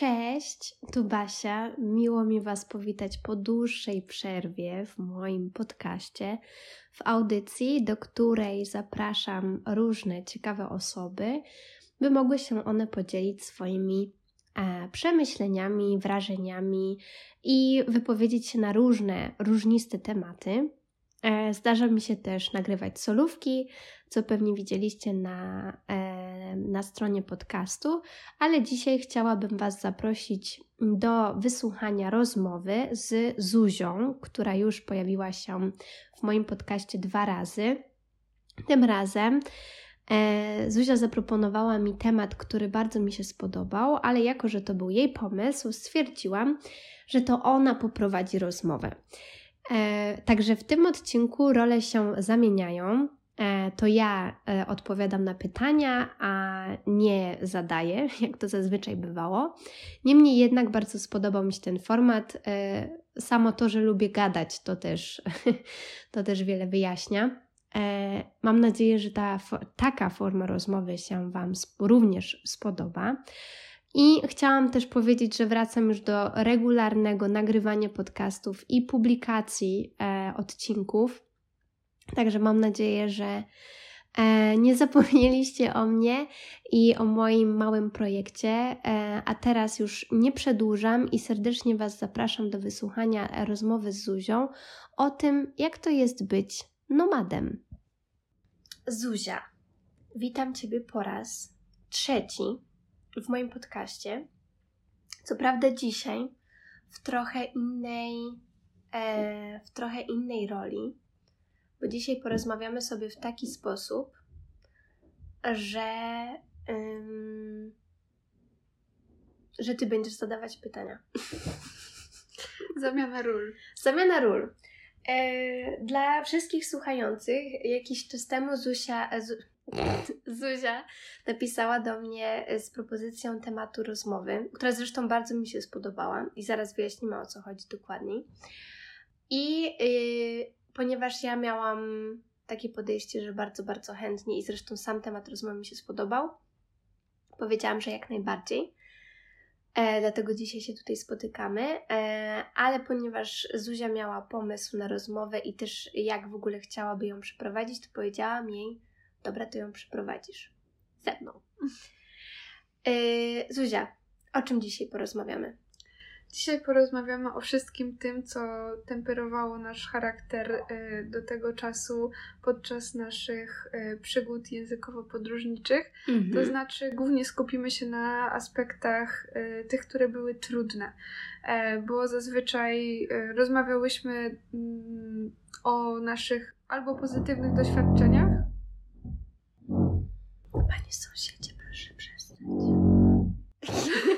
Cześć, tu Basia. Miło mi Was powitać po dłuższej przerwie w moim podcaście, w audycji, do której zapraszam różne ciekawe osoby, by mogły się one podzielić swoimi e, przemyśleniami, wrażeniami i wypowiedzieć się na różne, różniste tematy. E, zdarza mi się też nagrywać solówki, co pewnie widzieliście na, e, na stronie podcastu, ale dzisiaj chciałabym Was zaprosić do wysłuchania rozmowy z Zuzią, która już pojawiła się w moim podcaście dwa razy. Tym razem e, Zuzia zaproponowała mi temat, który bardzo mi się spodobał, ale jako, że to był jej pomysł, stwierdziłam, że to ona poprowadzi rozmowę. E, także w tym odcinku role się zamieniają. E, to ja e, odpowiadam na pytania, a nie zadaję, jak to zazwyczaj bywało. Niemniej jednak bardzo spodobał mi się ten format. Samo to, że lubię gadać, to też, to też wiele wyjaśnia. Mam nadzieję, że ta, taka forma rozmowy się Wam również spodoba. I chciałam też powiedzieć, że wracam już do regularnego nagrywania podcastów i publikacji e, odcinków. Także mam nadzieję, że e, nie zapomnieliście o mnie i o moim małym projekcie. E, a teraz już nie przedłużam i serdecznie Was zapraszam do wysłuchania rozmowy z Zuzią o tym, jak to jest być nomadem. Zuzia, witam Ciebie po raz trzeci w moim podcaście. Co prawda dzisiaj w trochę innej, e, w trochę innej roli, bo dzisiaj porozmawiamy sobie w taki sposób, że, ym, że ty będziesz zadawać pytania. Zamiana ról. Zamiana ról. E, dla wszystkich słuchających, jakiś czas temu Zuzia, Zuzia napisała do mnie e, z propozycją tematu rozmowy, która zresztą bardzo mi się spodobała i zaraz wyjaśnimy o co chodzi dokładniej. I yy, ponieważ ja miałam takie podejście, że bardzo, bardzo chętnie i zresztą sam temat rozmowy mi się spodobał, powiedziałam, że jak najbardziej. E, dlatego dzisiaj się tutaj spotykamy, e, ale ponieważ Zuzia miała pomysł na rozmowę i też jak w ogóle chciałaby ją przeprowadzić, to powiedziałam jej, Dobra, to ją przyprowadzisz ze mną. Yy, Zuzia, o czym dzisiaj porozmawiamy? Dzisiaj porozmawiamy o wszystkim tym, co temperowało nasz charakter y, do tego czasu podczas naszych y, przygód językowo-podróżniczych. Mhm. To znaczy, głównie skupimy się na aspektach y, tych, które były trudne, e, bo zazwyczaj rozmawiałyśmy mm, o naszych albo pozytywnych doświadczeniach, Panie sąsiedzie, proszę przestać.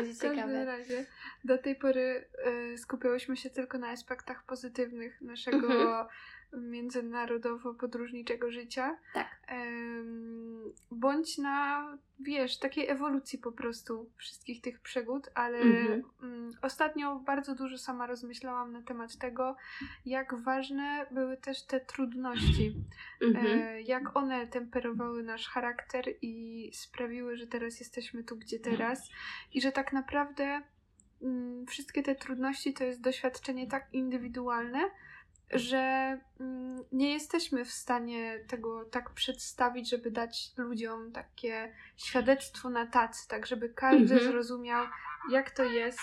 to będzie ciekawe. W każdym razie do tej pory y, skupiałyśmy się tylko na aspektach pozytywnych naszego mhm międzynarodowo-podróżniczego życia. Tak. Bądź na, wiesz, takiej ewolucji po prostu wszystkich tych przygód, ale mhm. Mm, ostatnio bardzo dużo sama rozmyślałam na temat tego, jak ważne były też te trudności. Mhm. E, jak one temperowały nasz charakter i sprawiły, że teraz jesteśmy tu, gdzie teraz. I że tak naprawdę wszystkie te trudności to jest doświadczenie tak indywidualne, że mm, nie jesteśmy w stanie tego tak przedstawić, żeby dać ludziom takie świadectwo na tacy, tak żeby każdy mhm. zrozumiał, jak to jest,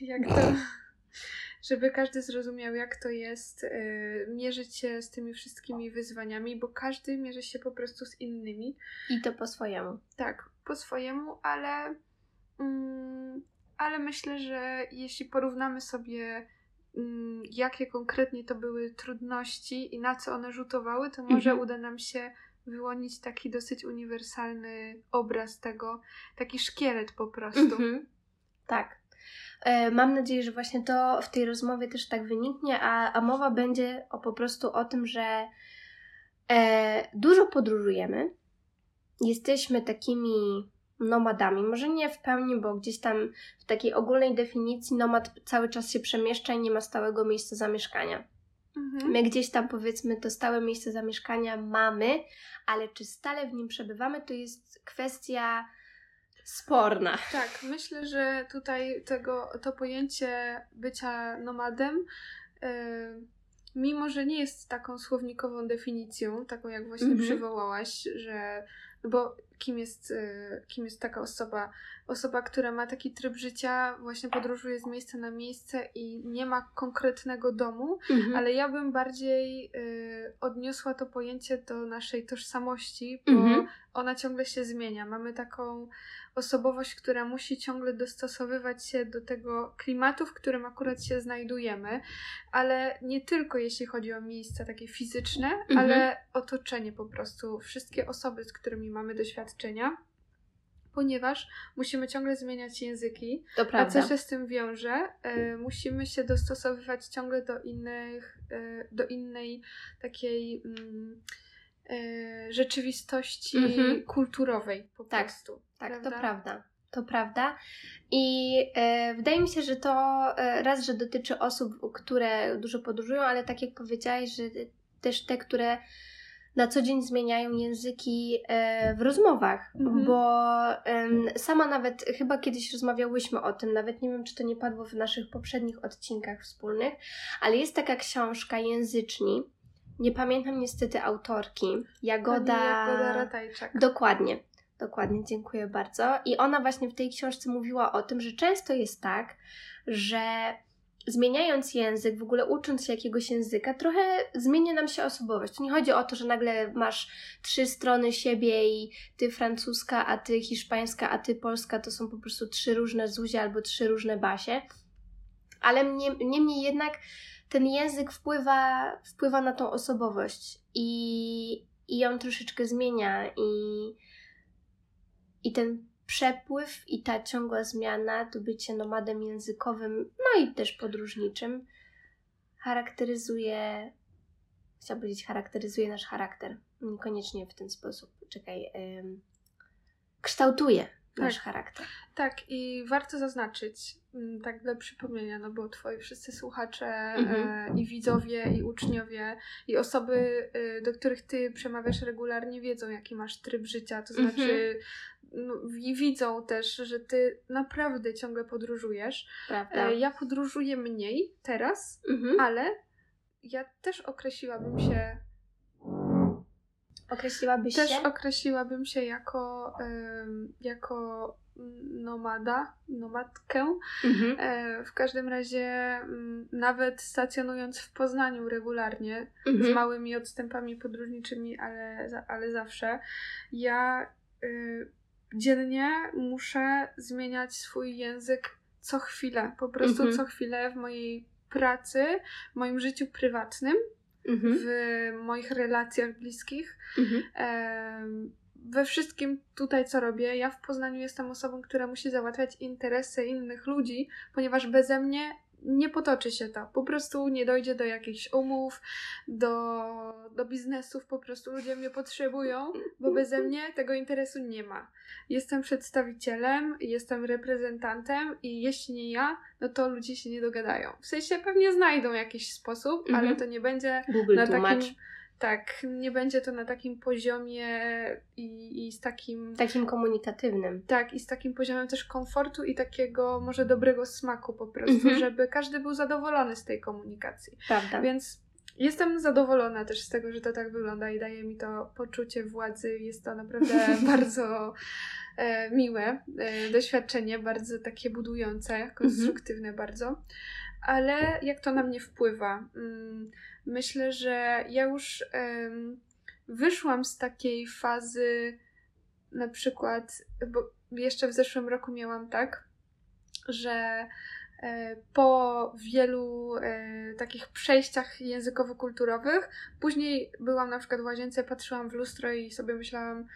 jak to, żeby każdy zrozumiał, jak to jest y, mierzyć się z tymi wszystkimi wyzwaniami, bo każdy mierzy się po prostu z innymi. I to po swojemu. Tak, po swojemu, ale, mm, ale myślę, że jeśli porównamy sobie Mm, jakie konkretnie to były trudności i na co one rzutowały, to może mhm. uda nam się wyłonić taki dosyć uniwersalny obraz tego, taki szkielet po prostu. Mhm. Tak. E, mam nadzieję, że właśnie to w tej rozmowie też tak wyniknie, a, a mowa będzie o, po prostu o tym, że e, dużo podróżujemy. Jesteśmy takimi nomadami. Może nie w pełni, bo gdzieś tam w takiej ogólnej definicji nomad cały czas się przemieszcza i nie ma stałego miejsca zamieszkania. Mhm. My gdzieś tam powiedzmy to stałe miejsce zamieszkania mamy, ale czy stale w nim przebywamy, to jest kwestia sporna. Tak, myślę, że tutaj tego, to pojęcie bycia nomadem. Yy, mimo, że nie jest taką słownikową definicją, taką jak właśnie mm -hmm. przywołałaś, że no bo kim jest, y, kim jest taka osoba? Osoba, która ma taki tryb życia, właśnie podróżuje z miejsca na miejsce i nie ma konkretnego domu, mhm. ale ja bym bardziej y, odniosła to pojęcie do naszej tożsamości, bo mhm. ona ciągle się zmienia. Mamy taką osobowość, która musi ciągle dostosowywać się do tego klimatu, w którym akurat się znajdujemy, ale nie tylko jeśli chodzi o miejsca takie fizyczne, mhm. ale otoczenie po prostu. Wszystkie osoby, z którymi mamy doświadczenia ponieważ musimy ciągle zmieniać języki. To prawda. A co się z tym wiąże? E, musimy się dostosowywać ciągle do innych, e, do innej takiej mm, rzeczywistości mhm. kulturowej po tak, prostu. Tak, prawda? to prawda. To prawda. I e, wydaje mi się, że to e, raz, że dotyczy osób, które dużo podróżują, ale tak jak powiedziałaś, że też te, które na co dzień zmieniają języki e, w rozmowach, mhm. bo sama nawet chyba kiedyś rozmawiałyśmy o tym, nawet nie wiem, czy to nie padło w naszych poprzednich odcinkach wspólnych, ale jest taka książka Języczni. Nie pamiętam niestety autorki. Jagoda. Jagoda Ratajczak. Dokładnie. Dokładnie, dziękuję bardzo. I ona właśnie w tej książce mówiła o tym, że często jest tak, że zmieniając język, w ogóle ucząc się jakiegoś języka, trochę zmienia nam się osobowość. To nie chodzi o to, że nagle masz trzy strony siebie i ty francuska, a ty hiszpańska, a ty polska, to są po prostu trzy różne zuzie albo trzy różne basie. Ale niemniej jednak ten język wpływa, wpływa na tą osobowość i, i ją troszeczkę zmienia i, i ten przepływ i ta ciągła zmiana, to bycie nomadem językowym, no i też podróżniczym, charakteryzuje, chciałabym powiedzieć, charakteryzuje nasz charakter. Niekoniecznie w ten sposób, czekaj, ym, kształtuje nasz tak, charakter. Tak, i warto zaznaczyć, mm, tak dla przypomnienia, no bo twoi wszyscy słuchacze mhm. e, i widzowie, i uczniowie, i osoby, e, do których ty przemawiasz regularnie, wiedzą, jaki masz tryb życia, to znaczy mhm no, i widzą też, że ty naprawdę ciągle podróżujesz. Prawda. E, ja podróżuję mniej teraz, mhm. ale ja też określiłabym się. Określiłabyś też się? Też określiłabym się jako, jako nomada, nomadkę. Mhm. E, w każdym razie, mm, nawet stacjonując w Poznaniu regularnie, mhm. z małymi odstępami podróżniczymi, ale, ale zawsze, ja y, dziennie muszę zmieniać swój język co chwilę. Po prostu mhm. co chwilę w mojej pracy, w moim życiu prywatnym, mhm. w moich relacjach bliskich. Mhm. We wszystkim tutaj, co robię, ja w Poznaniu jestem osobą, która musi załatwiać interesy innych ludzi, ponieważ beze mnie nie potoczy się to. Po prostu nie dojdzie do jakichś umów, do, do biznesów, po prostu ludzie mnie potrzebują, bo beze mnie tego interesu nie ma. Jestem przedstawicielem, jestem reprezentantem i jeśli nie ja, no to ludzie się nie dogadają. W sensie pewnie znajdą jakiś sposób, ale mhm. to nie będzie Google na tłumacz. takim tak, nie będzie to na takim poziomie i, i z takim. Takim komunikatywnym. Tak, i z takim poziomem też komfortu i takiego może dobrego smaku po prostu, mhm. żeby każdy był zadowolony z tej komunikacji. Prawda. Więc jestem zadowolona też z tego, że to tak wygląda i daje mi to poczucie władzy. Jest to naprawdę bardzo e, miłe e, doświadczenie, bardzo takie budujące, konstruktywne mhm. bardzo. Ale jak to na mnie wpływa? Mm, myślę, że ja już wyszłam z takiej fazy, na przykład, bo jeszcze w zeszłym roku miałam tak, że e, po wielu e, takich przejściach językowo-kulturowych, później byłam na przykład w łazience, patrzyłam w lustro i sobie myślałam,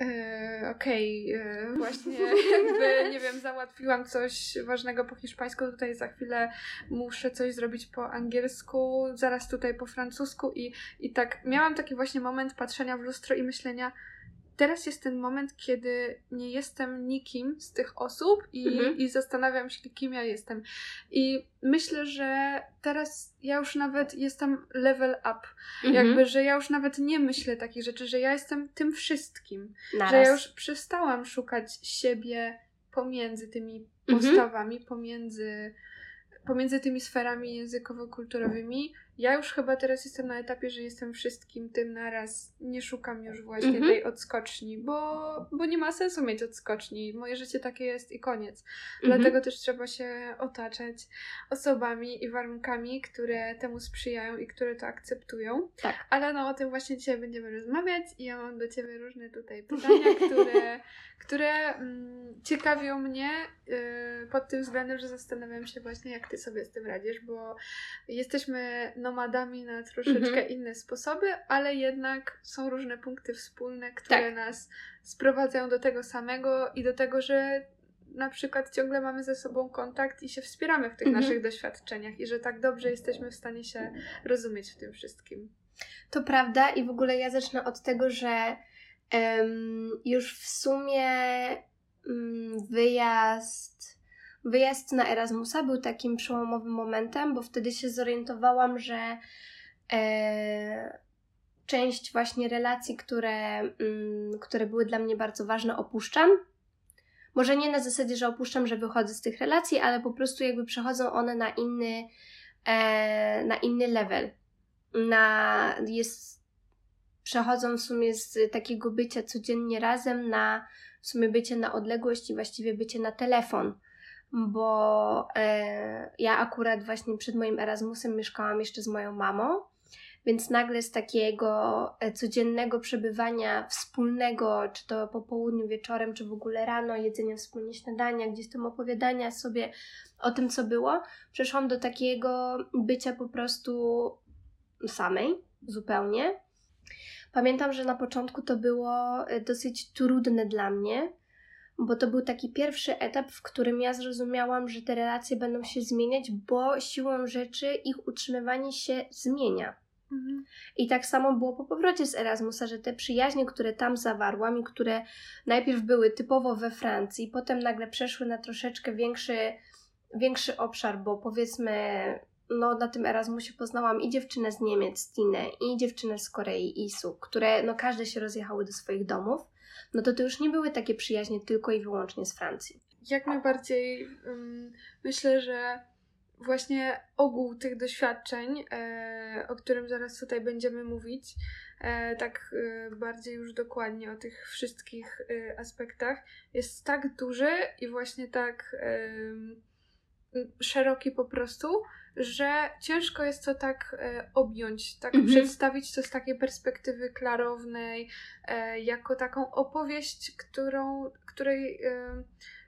E, okej, okay, e, właśnie jakby, nie wiem, załatwiłam coś ważnego po hiszpańsku, tutaj za chwilę muszę coś zrobić po angielsku, zaraz tutaj po francusku i, i tak miałam taki właśnie moment patrzenia w lustro i myślenia, teraz jest ten moment, kiedy nie jestem nikim z tych osób i, mhm. i zastanawiam się, kim ja jestem. I myślę, że teraz ja już nawet jestem level up. Mhm. Jakby, że ja już nawet nie myślę takich rzeczy, że ja jestem tym wszystkim. Naraz. Że ja już przestałam szukać siebie pomiędzy tymi mhm. postawami, pomiędzy pomiędzy tymi sferami językowo-kulturowymi, ja już chyba teraz jestem na etapie, że jestem wszystkim tym naraz. Nie szukam już właśnie -hmm. tej odskoczni, bo, bo nie ma sensu mieć odskoczni. Moje życie takie jest i koniec. -hmm. Dlatego też trzeba się otaczać osobami i warunkami, które temu sprzyjają i które to akceptują. Tak. Ale no o tym właśnie dzisiaj będziemy rozmawiać i ja mam do Ciebie różne tutaj pytania, które, które mm, ciekawią mnie yy, pod tym względem, że zastanawiam się właśnie, jak Ty sobie z tym radzisz, bo jesteśmy nomadami na troszeczkę mhm. inne sposoby, ale jednak są różne punkty wspólne, które tak. nas sprowadzają do tego samego i do tego, że na przykład ciągle mamy ze sobą kontakt i się wspieramy w tych mhm. naszych doświadczeniach i że tak dobrze jesteśmy w stanie się rozumieć w tym wszystkim. To prawda i w ogóle ja zacznę od tego, że um, już w sumie um, wyjazd wyjazd na Erasmusa był takim przełomowym momentem, bo wtedy się zorientowałam, że e, część właśnie relacji, które, mm, które były dla mnie bardzo ważne, opuszczam. Może nie na zasadzie, że opuszczam, że wychodzę z tych relacji, ale po prostu jakby przechodzą one na inny, e, na inny level. Na, jest, przechodzą w sumie z takiego bycia codziennie razem na w sumie bycie na odległość i właściwie bycie na telefon bo e, ja akurat właśnie przed moim Erasmusem mieszkałam jeszcze z moją mamą, więc nagle z takiego e, codziennego przebywania wspólnego, czy to po południu, wieczorem, czy w ogóle rano, jedzenia wspólnie śniadania, gdzieś tam opowiadania sobie o tym, co było, przeszłam do takiego bycia po prostu samej, zupełnie. Pamiętam, że na początku to było e, dosyć trudne dla mnie, bo to był taki pierwszy etap, w którym ja zrozumiałam, że te relacje będą się zmieniać, bo siłą rzeczy ich utrzymywanie się zmienia. Mhm. I tak samo było po powrocie z Erasmusa, że te przyjaźnie, które tam zawarłam i które najpierw były typowo we Francji, potem nagle przeszły na troszeczkę większy, większy obszar, bo powiedzmy, no na tym Erasmusie poznałam i dziewczynę z Niemiec, Tinę, i dziewczynę z Korei, Isu, które no każde się rozjechały do swoich domów no to to już nie były takie przyjaźnie tylko i wyłącznie z Francji. Jak najbardziej um, myślę, że właśnie ogół tych doświadczeń, e, o którym zaraz tutaj będziemy mówić, e, tak e, bardziej już dokładnie o tych wszystkich e, aspektach, jest tak duży i właśnie tak szeroki po prostu, że ciężko jest to tak e, objąć, tak mhm. przedstawić to z takiej perspektywy klarownej, e, jako taką opowieść, którą, której, e,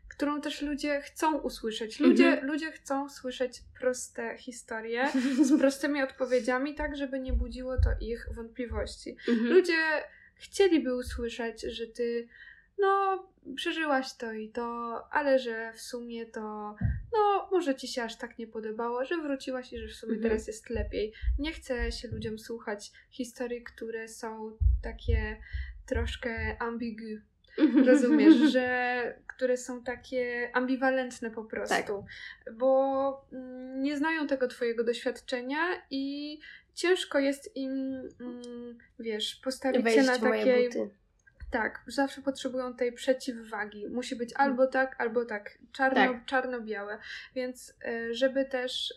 którą też ludzie chcą usłyszeć. Ludzie, mhm. ludzie chcą słyszeć proste historie z prostymi odpowiedziami, tak żeby nie budziło to ich wątpliwości. Mhm. Ludzie chcieliby usłyszeć, że ty no, przeżyłaś to i to, ale że w sumie to, no, może ci się aż tak nie podobało, że wróciłaś i że w sumie mhm. teraz jest lepiej. Nie chcę się ludziom słuchać historii, które są takie troszkę ambigu. Rozumiesz, że które są takie ambiwalentne po prostu, tak. bo mm, nie znają tego twojego doświadczenia i ciężko jest im, mm, wiesz, postawić Wejść się na takiej tak, zawsze potrzebują tej przeciwwagi. Musi być albo mm. tak, albo tak. Czarno, tak. czarno-białe. Więc e, żeby też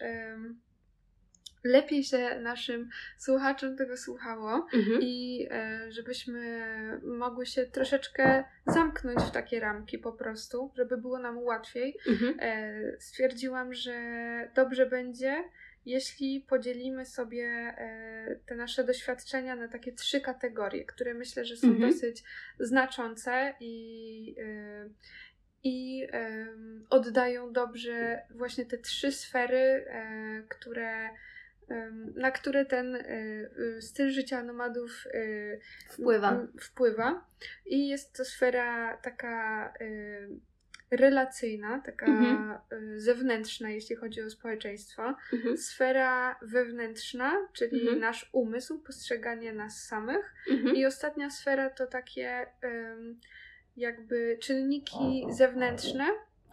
lepiej się naszym słuchaczom tego słuchało mhm. i e, żebyśmy mogły się troszeczkę zamknąć w takie ramki po prostu, żeby było nam łatwiej, mhm. Stwierdziłam, że dobrze będzie jeśli podzielimy sobie e, te nasze doświadczenia na takie trzy kategorie, które myślę, że są mhm. dosyć znaczące i, e, i oddają dobrze właśnie te trzy sfery, e, które na które ten styl życia nomadów wpływa. wpływa. I jest to sfera taka relacyjna, taka mhm. Y, zewnętrzna, jeśli chodzi o społeczeństwo, mhm. sfera wewnętrzna, czyli mhm. nasz umysł, postrzeganie nas samych mhm. i ostatnia sfera to takie jakby czynniki zewnętrzne,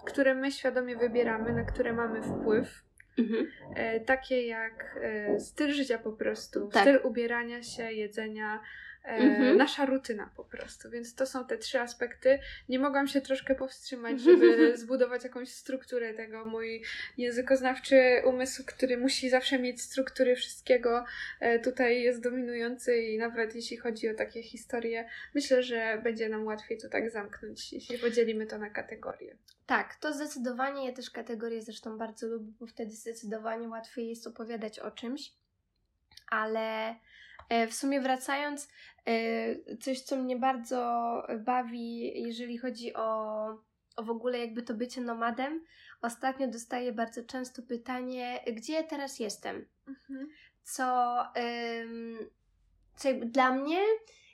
które my świadomie wybieramy, na które mamy wpływ. Mhm. E, takie jak e, styl życia po prostu, tak. styl ubierania się, jedzenia, mhm. nasza rutyna po prostu. Więc to są te trzy aspekty. Nie mogłam się troszkę powstrzymać, żeby zbudować jakąś strukturę tego. Mój językoznawczy umysł, który musi zawsze mieć struktury wszystkiego, e, tutaj jest dominujący i nawet jeśli chodzi o takie historie, myślę, że będzie nam łatwiej to tak zamknąć, jeśli podzielimy to na kategorie. Tak, to zdecydowanie. Ja też kategorie zresztą bardzo lubię, bo wtedy zdecydowanie łatwiej jest opowiadać o czymś. Ale E, w sumie wracając, e, coś co mnie bardzo bawi, jeżeli chodzi o, o w ogóle jakby to bycie nomadem, ostatnio dostaję bardzo często pytanie, gdzie ja teraz jestem? Mhm. Co, co dla mnie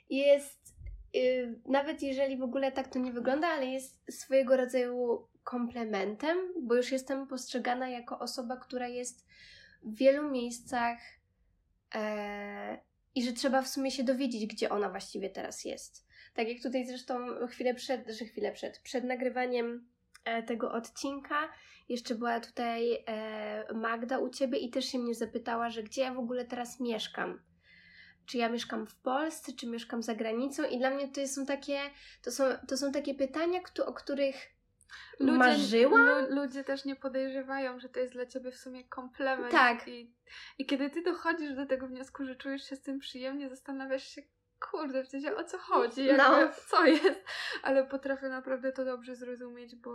jest, y, nawet jeżeli w ogóle tak to nie wygląda, ale jest swojego rodzaju komplementem, bo już jestem postrzegana jako osoba, która jest w wielu miejscach e, i że trzeba w sumie się dowiedzieć, gdzie ona właściwie teraz jest. Tak jak tutaj zresztą chwilę przed, że chwilę przed, przed nagrywaniem e, tego odcinka jeszcze była tutaj e, Magda u Ciebie i też się mnie zapytała, że gdzie ja w ogóle teraz mieszkam. Czy ja mieszkam w Polsce, czy mieszkam za granicą i dla mnie to są takie, to są, to są takie pytania, o których ludzie, marzyłam. ludzie też nie podejrzewają, że to jest dla ciebie w sumie komplement. Tak. I, I kiedy ty dochodzisz do tego wniosku, że czujesz się z tym przyjemnie, zastanawiasz się, kurde, w sensie o co chodzi, jakby, no. co jest. Ale potrafię naprawdę to dobrze zrozumieć, bo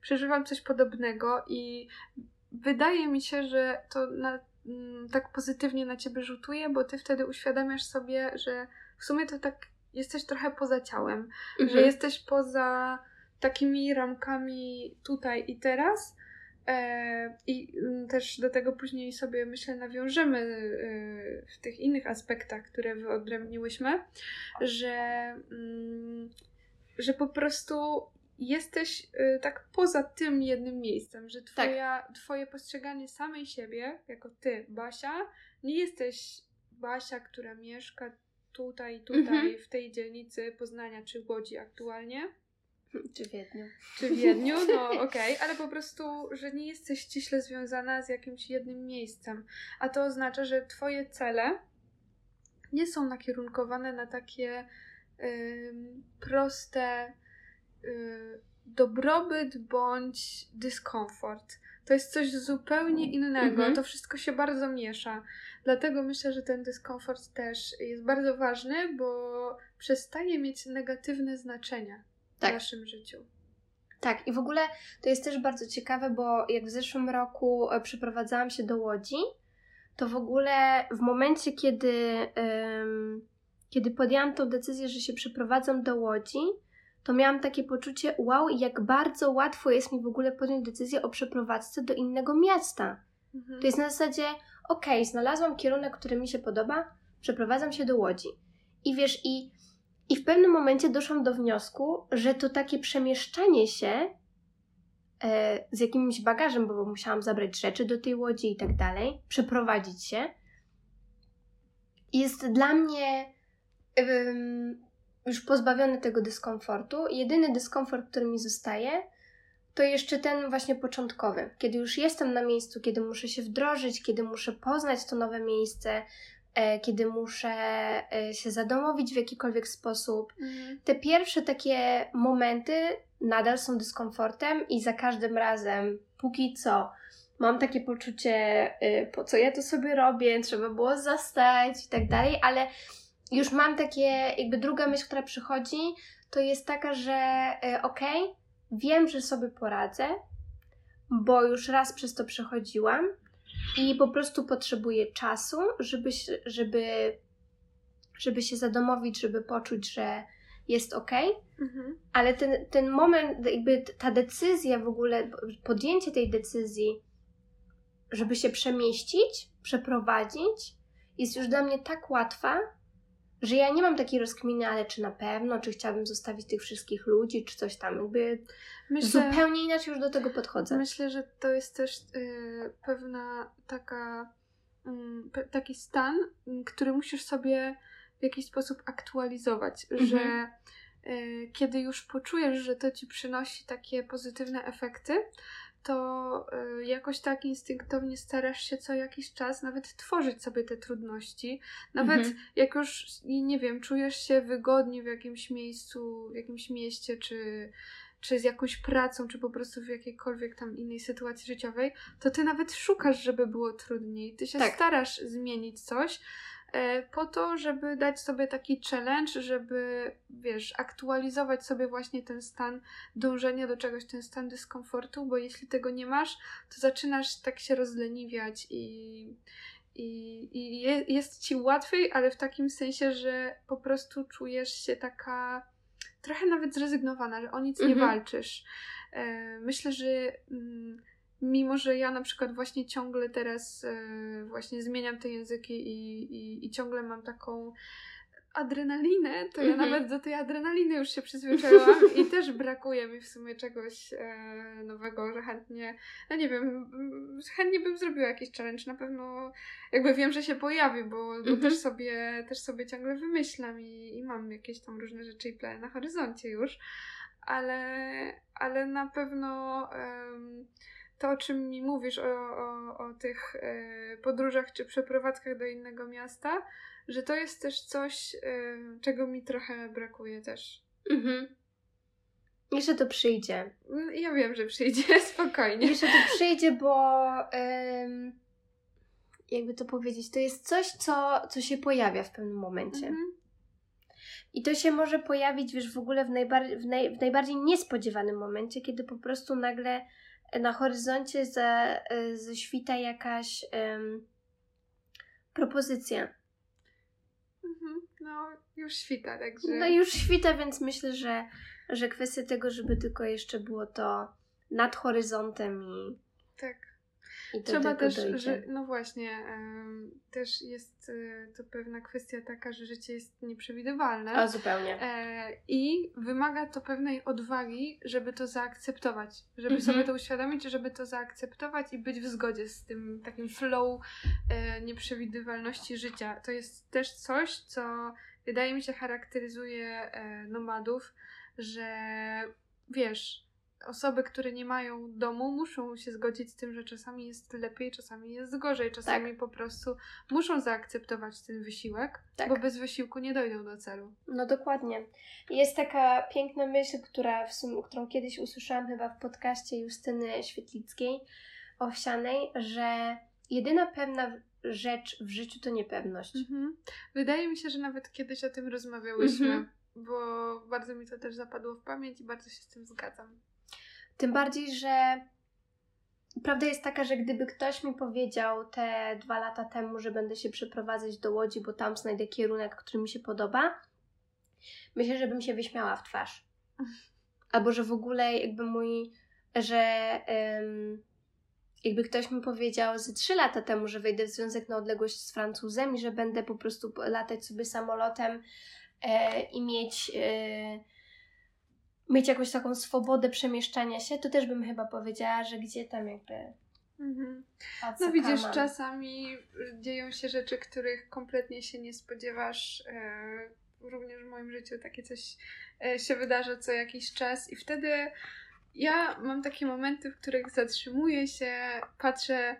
przeżywam coś podobnego i wydaje mi się, że to na, mm, tak pozytywnie na ciebie rzutuje, bo ty wtedy uświadamiasz sobie, że w sumie to tak jesteś trochę poza ciałem, mhm. że jesteś poza takimi ramkami tutaj i teraz. E, I mm, też do tego później sobie myślę nawiążemy e, w tych innych aspektach, które wyodrębniłyśmy, że, mm, że po prostu jesteś e, tak poza tym jednym miejscem, że twoja, tak. twoje postrzeganie samej siebie, jako ty, Basia, nie jesteś Basia, która mieszka tutaj, tutaj, mhm. w tej dzielnicy Poznania czy Łodzi aktualnie, czy Wiedniu. Czy Wiedniu, no okej, okay. ale po prostu, że nie jesteś ściśle związana z jakimś jednym miejscem. A to oznacza, że twoje cele nie są nakierunkowane na takie y, proste y, dobrobyt bądź dyskomfort. To jest coś zupełnie innego. Mhm. To wszystko się bardzo miesza. Dlatego myślę, że ten dyskomfort też jest bardzo ważny, bo przestaje mieć negatywne znaczenie tak. w naszym życiu. Tak, i w ogóle to jest też bardzo ciekawe, bo jak w zeszłym roku e, przeprowadzałam się do Łodzi, to w ogóle w momencie, kiedy, um, kiedy podjęłam tą decyzję, że się przeprowadzam do Łodzi, to miałam takie poczucie, wow, jak bardzo łatwo jest mi w ogóle podjąć decyzję o przeprowadzce do innego miasta. Mhm. To jest na zasadzie, okej, okay, znalazłam kierunek, który mi się podoba, przeprowadzam się do Łodzi. I wiesz, i i w pewnym momencie doszłam do wniosku, że to takie przemieszczanie się e, z jakimś bagażem, bo musiałam zabrać rzeczy do tej łodzi i tak dalej, przeprowadzić się, jest dla mnie już pozbawiony tego dyskomfortu. Jedyny dyskomfort, który mi zostaje, to jeszcze ten właśnie początkowy, kiedy już jestem na miejscu, kiedy muszę się wdrożyć, kiedy muszę poznać to nowe miejsce, E, kiedy muszę e, się zadomowić w jakikolwiek sposób. Mhm. Te pierwsze takie momenty nadal są dyskomfortem i za każdym razem, póki co, mam takie poczucie, e, po co ja to sobie robię, trzeba było zastać i tak dalej, ale już mam takie, jakby druga myśl, która przychodzi, to jest taka, że okej, okay, wiem, że sobie poradzę, bo już raz przez to przechodziłam i po prostu potrzebuję czasu, żeby, żeby, żeby się zadomowić, żeby poczuć, że jest ok, mhm. ale ten, ten moment, jakby ta decyzja w ogóle, podjęcie tej decyzji, żeby się przemieścić, przeprowadzić, jest już dla mnie tak łatwa, że ja nie mam takiej rozkminy, ale czy na pewno, czy chciałabym zostawić tych wszystkich ludzi, czy coś tam. Jakby myślę, zupełnie inaczej już do tego podchodzę. Myślę, że to jest też yy, pewna taka, yy, taki stan, yy, który musisz sobie w jakiś sposób aktualizować, mhm. że y, kiedy już poczujesz, że to ci przynosi takie pozytywne efekty, to y, jakoś tak instynktownie starasz się co jakiś czas nawet tworzyć sobie te trudności. Nawet mhm. jak już, nie wiem, czujesz się wygodnie w jakimś miejscu, w jakimś mieście, czy, czy z jakąś pracą, czy po prostu w jakiejkolwiek tam innej sytuacji życiowej, to ty nawet szukasz, żeby było trudniej. Ty się tak. starasz zmienić coś, po to, żeby dać sobie taki challenge, żeby, wiesz, aktualizować sobie właśnie ten stan dążenia do czegoś, ten stan dyskomfortu, bo jeśli tego nie masz, to zaczynasz tak się rozleniwiać i, i, i je, jest ci łatwiej, ale w takim sensie, że po prostu czujesz się taka trochę nawet zrezygnowana, że o nic mhm. nie walczysz. E, myślę, że. Mm, mimo że ja na przykład właśnie ciągle teraz e, właśnie zmieniam te języki i, i, i ciągle mam taką adrenalinę, to ja mhm. nawet do tej adrenaliny już się przyzwyczaiłam i też brakuje mi w sumie czegoś e, nowego, że chętnie, ja nie wiem, chętnie bym zrobiła jakiś challenge, na pewno jakby wiem, że się pojawi, bo, bo mhm. też, sobie, też sobie ciągle wymyślam i, i mam jakieś tam różne rzeczy i plany na horyzoncie już, ale, ale na pewno to, o czym mi mówisz, o, o, o tych e, podróżach czy przeprowadzkach do innego miasta, że to jest też coś, e, czego mi trochę brakuje też. Mhm. Jeszcze to przyjdzie. Mm, ja wiem, że przyjdzie, spokojnie. Jeszcze to przyjdzie, bo jakby to powiedzieć, to jest coś, co, co się pojawia w pewnym momencie. Mhm. I to się może pojawić, wiesz, w ogóle w, najbar- w, naj- w najbardziej niespodziewanym momencie, kiedy po prostu nagle na horyzoncie ze, ześwita jakaś um, propozycja. Mhm, no, już świta, także. No, już świta, więc myślę, że, że kwestia tego, żeby tylko jeszcze było to nad horyzontem i. Tak. Trzeba też, że, no właśnie, też jest y, to pewna kwestia taka, że życie jest nieprzewidywalne. A zupełnie. E, I wymaga to pewnej odwagi, żeby to zaakceptować, żeby mhm. sobie to uświadomić, żeby to zaakceptować i być w zgodzie z tym takim flow e, nieprzewidywalności życia. To jest też coś, co wydaje mi się charakteryzuje e, nomadów, że wiesz, osoby, które nie mają domu, muszą się zgodzić z tym, że czasami jest lepiej, czasami jest gorzej, czasami tak. po prostu muszą zaakceptować ten wysiłek, tak. bo bez wysiłku nie dojdą do celu. No dokładnie. Jest taka piękna myśl, która w sumie, którą kiedyś usłyszałam chyba w podcaście Justyny Świetlickiej Owsianej, że jedyna pewna rzecz w życiu to niepewność. Mhm. Wydaje mi się, że nawet kiedyś o tym rozmawiałyśmy. Mhm. Bo bardzo mi to też zapadło w pamięć i bardzo się z tym zgadzam. Tym bardziej, że prawda jest taka, że gdyby ktoś mi powiedział te dwa lata temu, że będę się przeprowadzać do Łodzi, bo tam znajdę kierunek, który mi się podoba, myślę, że bym się wyśmiała w twarz. Albo że w ogóle jakby mój, że um, jakby ktoś mi powiedział ze trzy lata temu, że wejdę w związek na odległość z Francuzem i że będę po prostu latać sobie samolotem e, i mieć e, mieć jakąś taką swobodę przemieszczania się, to też bym chyba powiedziała, że gdzie tam jakby. Mhm. No widzisz, czasami dzieją się rzeczy, których kompletnie się nie spodziewasz. E, również w moim życiu takie coś e, się wydarza co jakiś czas i wtedy ja mam takie momenty, w których zatrzymuję się, patrzę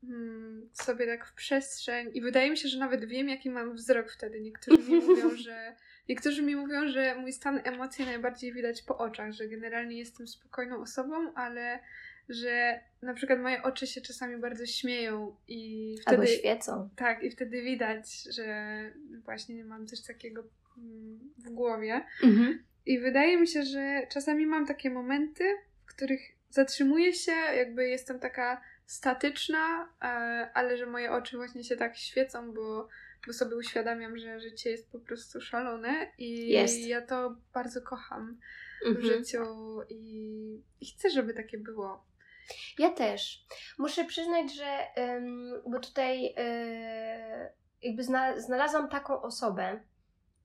hmm, sobie tak w przestrzeń i wydaje mi się, że nawet wiem, jaki mam wzrok wtedy. Niektórzy mi mówią, że Niektórzy mi mówią, że mój stan emocji najbardziej widać po oczach, że generalnie jestem spokojną osobą, ale że na przykład moje oczy się czasami bardzo śmieją i wtedy... Albo świecą. Tak, i wtedy widać, że właśnie mam coś takiego mm, w głowie. Mhm. I wydaje mi się, że czasami mam takie momenty, w których zatrzymuję się, jakby jestem taka statyczna, e, ale że moje oczy właśnie się tak świecą, bo bo sobie uświadamiam, że życie jest po prostu szalone i jest. ja to bardzo kocham mhm. w życiu i, chcę, żeby takie było. Ja też. Muszę przyznać, że bo tutaj yy, jakby zna, znalazłam taką osobę,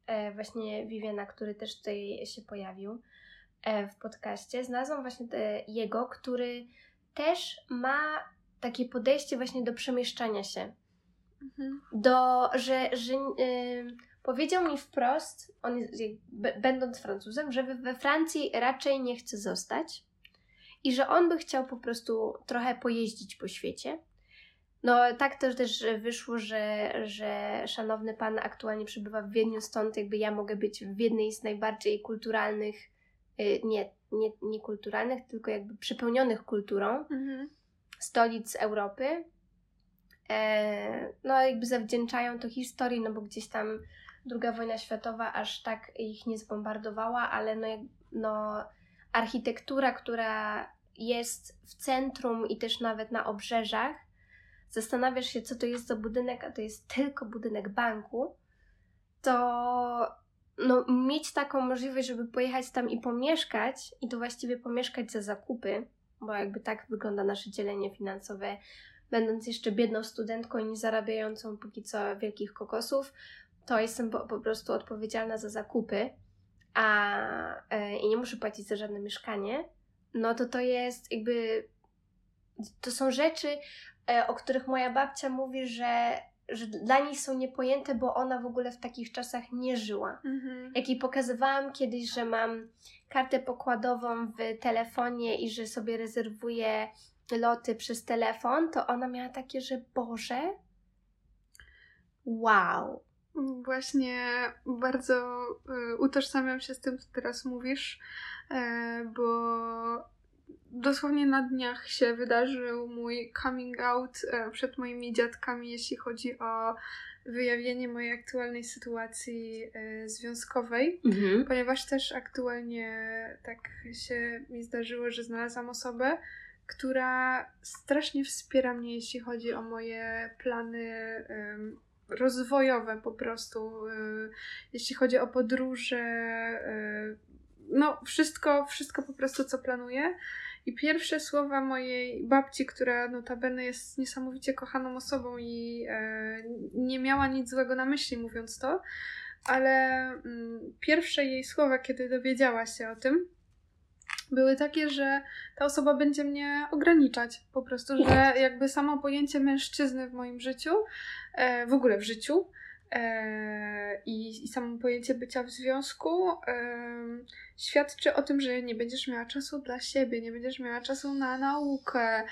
e, właśnie Viviana, który też tutaj się pojawił e, w podcaście, znalazłam właśnie jego, który też ma takie podejście właśnie do przemieszczania się. Mhm. Do, że, że yy, powiedział mi wprost, on jest, będąc Francuzem, że we Francji raczej nie chce zostać i że on by chciał po prostu trochę pojeździć po świecie. No tak to też wyszło, że, że szanowny pan aktualnie przebywa w Wiedniu, stąd jakby ja mogę być w jednej z najbardziej kulturalnych, yy, nie, nie, nie kulturalnych, tylko jakby przepełnionych kulturą mhm. stolic Europy. E, no jakby zawdzięczają to historii, no bo gdzieś tam druga wojna światowa aż tak ich nie zbombardowała, ale no, no architektura, która jest w centrum i też nawet na obrzeżach, zastanawiasz się, co to jest za budynek, a to jest tylko budynek banku, to no, mieć taką możliwość, żeby pojechać tam i pomieszkać, i to właściwie pomieszkać za zakupy, bo jakby tak wygląda nasze dzielenie finansowe, będąc jeszcze biedną studentką i nie zarabiającą póki co wielkich kokosów, to jestem po, po prostu odpowiedzialna za zakupy a, e, i nie muszę płacić za żadne mieszkanie, no to to jest jakby. To są rzeczy, e, o których moja babcia mówi, że, że dla niej są niepojęte, bo ona w ogóle w takich czasach nie żyła. Mhm. Jak jej pokazywałam kiedyś, że mam kartę pokładową w telefonie i że sobie rezerwuję loty przez telefon, to ona miała takie, że Boże, wow. Właśnie bardzo y, utożsamiam się z tym, co teraz mówisz, y, bo dosłownie na dniach się wydarzył mój coming out y, przed moimi dziadkami, jeśli chodzi o wyjawienie mojej aktualnej sytuacji związkowej, mhm. ponieważ też aktualnie tak się mi zdarzyło, że znalazłam osobę, która strasznie wspiera mnie, jeśli chodzi o moje plany rozwojowe po prostu, y, jeśli chodzi o podróże, y, no wszystko, wszystko po prostu co planuję. I pierwsze słowa mojej babci, która notabene jest niesamowicie kochaną osobą i e, nie miała nic złego na myśli mówiąc to, ale mm, pierwsze jej słowa, kiedy dowiedziała się o tym, były takie, że ta osoba będzie mnie ograniczać. Po prostu, że jakby samo pojęcie mężczyzny w moim życiu, e, w ogóle w życiu e, i, i samo pojęcie bycia w związku e, świadczy o tym, że nie będziesz miała czasu dla siebie, nie będziesz miała czasu na naukę,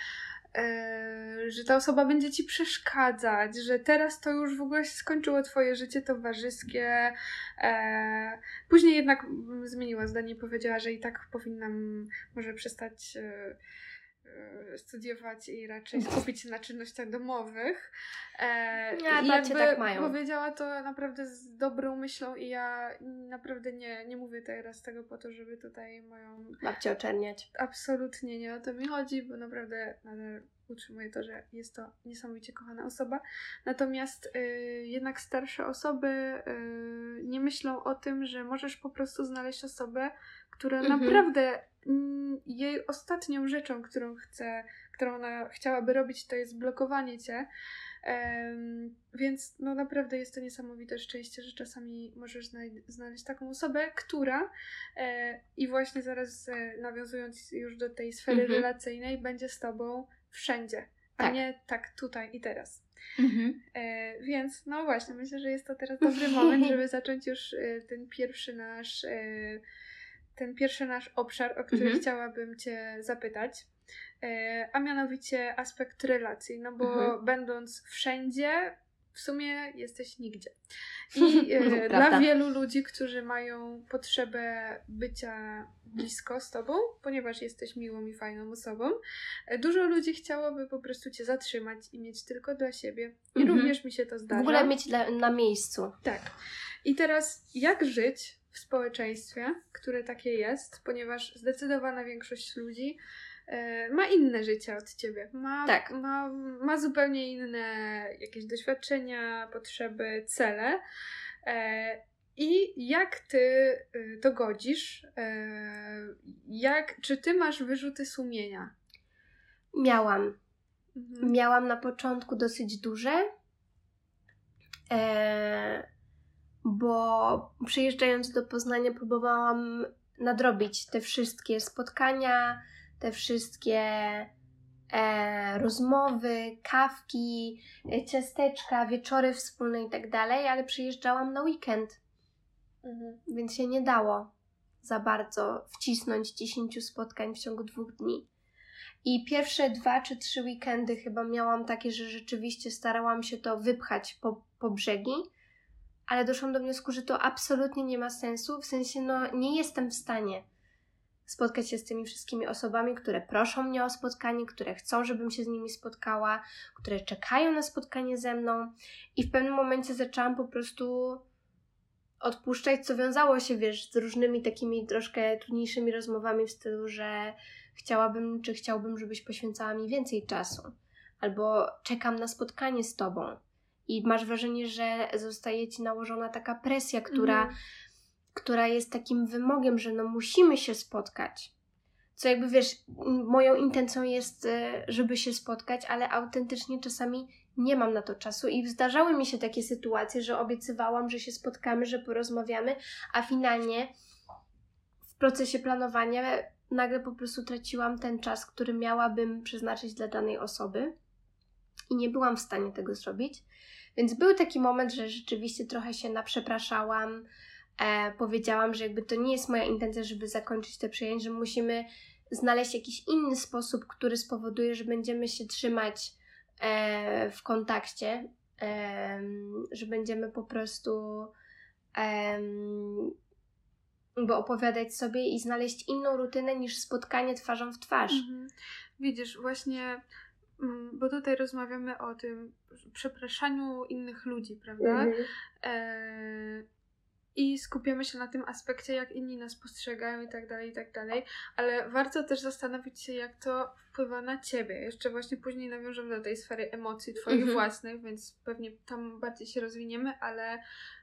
że ta osoba będzie ci przeszkadzać, że teraz to już w ogóle się skończyło twoje życie towarzyskie. E, później jednak zmieniła zdanie i powiedziała, że i tak powinnam może przestać e, studiować i raczej skupić się na czynnościach domowych. E, ja, I jakby tak mają. powiedziała to naprawdę z dobrą myślą i ja naprawdę nie, nie mówię teraz tego po to, żeby tutaj moją... Babcię oczerniać. Absolutnie nie o to mi chodzi, bo naprawdę nadal utrzymuję to, że jest to niesamowicie kochana osoba. Natomiast y, jednak starsze osoby y, nie myślą o tym, że możesz po prostu znaleźć osobę, która mhm. naprawdę mm, jej ostatnią rzeczą, którą chce, którą ona chciałaby robić, to jest blokowanie cię. Um, więc no naprawdę jest to niesamowite szczęście, że czasami możesz znaleźć taką osobę, która e, i właśnie zaraz e, nawiązując już do tej sfery mhm. relacyjnej, będzie z tobą wszędzie, a tak. nie tak tutaj i teraz. Mhm. E, więc no właśnie, myślę, że jest to teraz dobry moment, żeby zacząć już e, ten pierwszy nasz e, ten pierwszy nasz obszar, o który mhm. chciałabym Cię zapytać. E, a mianowicie aspekt relacji, no bo mhm. będąc wszędzie, w sumie jesteś nigdzie. I e, dla wielu ludzi, którzy mają potrzebę bycia blisko z tobą, ponieważ jesteś miłą i fajną osobą, e, dużo ludzi chciałoby po prostu cię zatrzymać i mieć tylko dla siebie. I mhm. również mi się to zdarza. W ogóle mieć na miejscu. Tak. I teraz, jak żyć w społeczeństwie, które takie jest, ponieważ zdecydowana większość ludzi e, ma inne życie od ciebie. Ma, tak. ma, ma zupełnie inne jakieś doświadczenia, potrzeby, cele. E, I jak ty e, to godzisz? Jak, czy ty masz wyrzuty sumienia? Miałam. Mhm. Miałam na początku dosyć duże. Bo przyjeżdżając do Poznania próbowałam nadrobić te wszystkie spotkania, te wszystkie e, rozmowy, kawki, e, ciasteczka, wieczory wspólne i tak dalej, ale przyjeżdżałam na weekend, mhm. więc się nie dało za bardzo wcisnąć 10 spotkań w ciągu dwóch dni. I pierwsze dwa czy trzy weekendy chyba miałam takie, że rzeczywiście starałam się to wypchać po, po brzegi, ale doszłam do wniosku, że to absolutnie nie ma sensu, w sensie no nie jestem w stanie spotkać się z tymi wszystkimi osobami, które proszą mnie o spotkanie, które chcą, żebym się z nimi spotkała, które czekają na spotkanie ze mną. I w pewnym momencie zaczęłam po prostu odpuszczać, co wiązało się, wiesz, z różnymi takimi troszkę trudniejszymi rozmowami w stylu, że chciałabym, czy chciałbym, żebyś poświęcała mi więcej czasu, albo czekam na spotkanie z tobą i masz wrażenie, że zostaje ci nałożona taka presja, która, mm. która jest takim wymogiem, że no musimy się spotkać. Co jakby wiesz, moją intencją jest, e, żeby się spotkać, ale autentycznie czasami nie mam na to czasu i zdarzały mi się takie sytuacje, że obiecywałam, że się spotkamy, że porozmawiamy, a finalnie w procesie planowania nagle po prostu traciłam ten czas, który miałabym przeznaczyć dla danej osoby i nie byłam w stanie tego zrobić. Więc był taki moment, że rzeczywiście trochę się naprzepraszałam. E, powiedziałam, że jakby to nie jest moja intencja, żeby zakończyć te przyjęcie, że musimy znaleźć jakiś inny sposób, który spowoduje, że będziemy się trzymać e, w kontakcie, e, że będziemy po prostu bo opowiadać sobie i znaleźć inną rutynę niż spotkanie twarzą w twarz. Mhm. Widzisz, właśnie bo tutaj rozmawiamy o tym przepraszaniu innych ludzi, prawda? Mhm. E, I skupiamy się na tym aspekcie, jak inni nas postrzegają i tak dalej, i tak dalej, ale warto też zastanowić się, jak to wpływa na ciebie. Jeszcze właśnie później nawiążemy do tej sfery emocji twoich mhm. własnych, więc pewnie tam bardziej się rozwiniemy, ale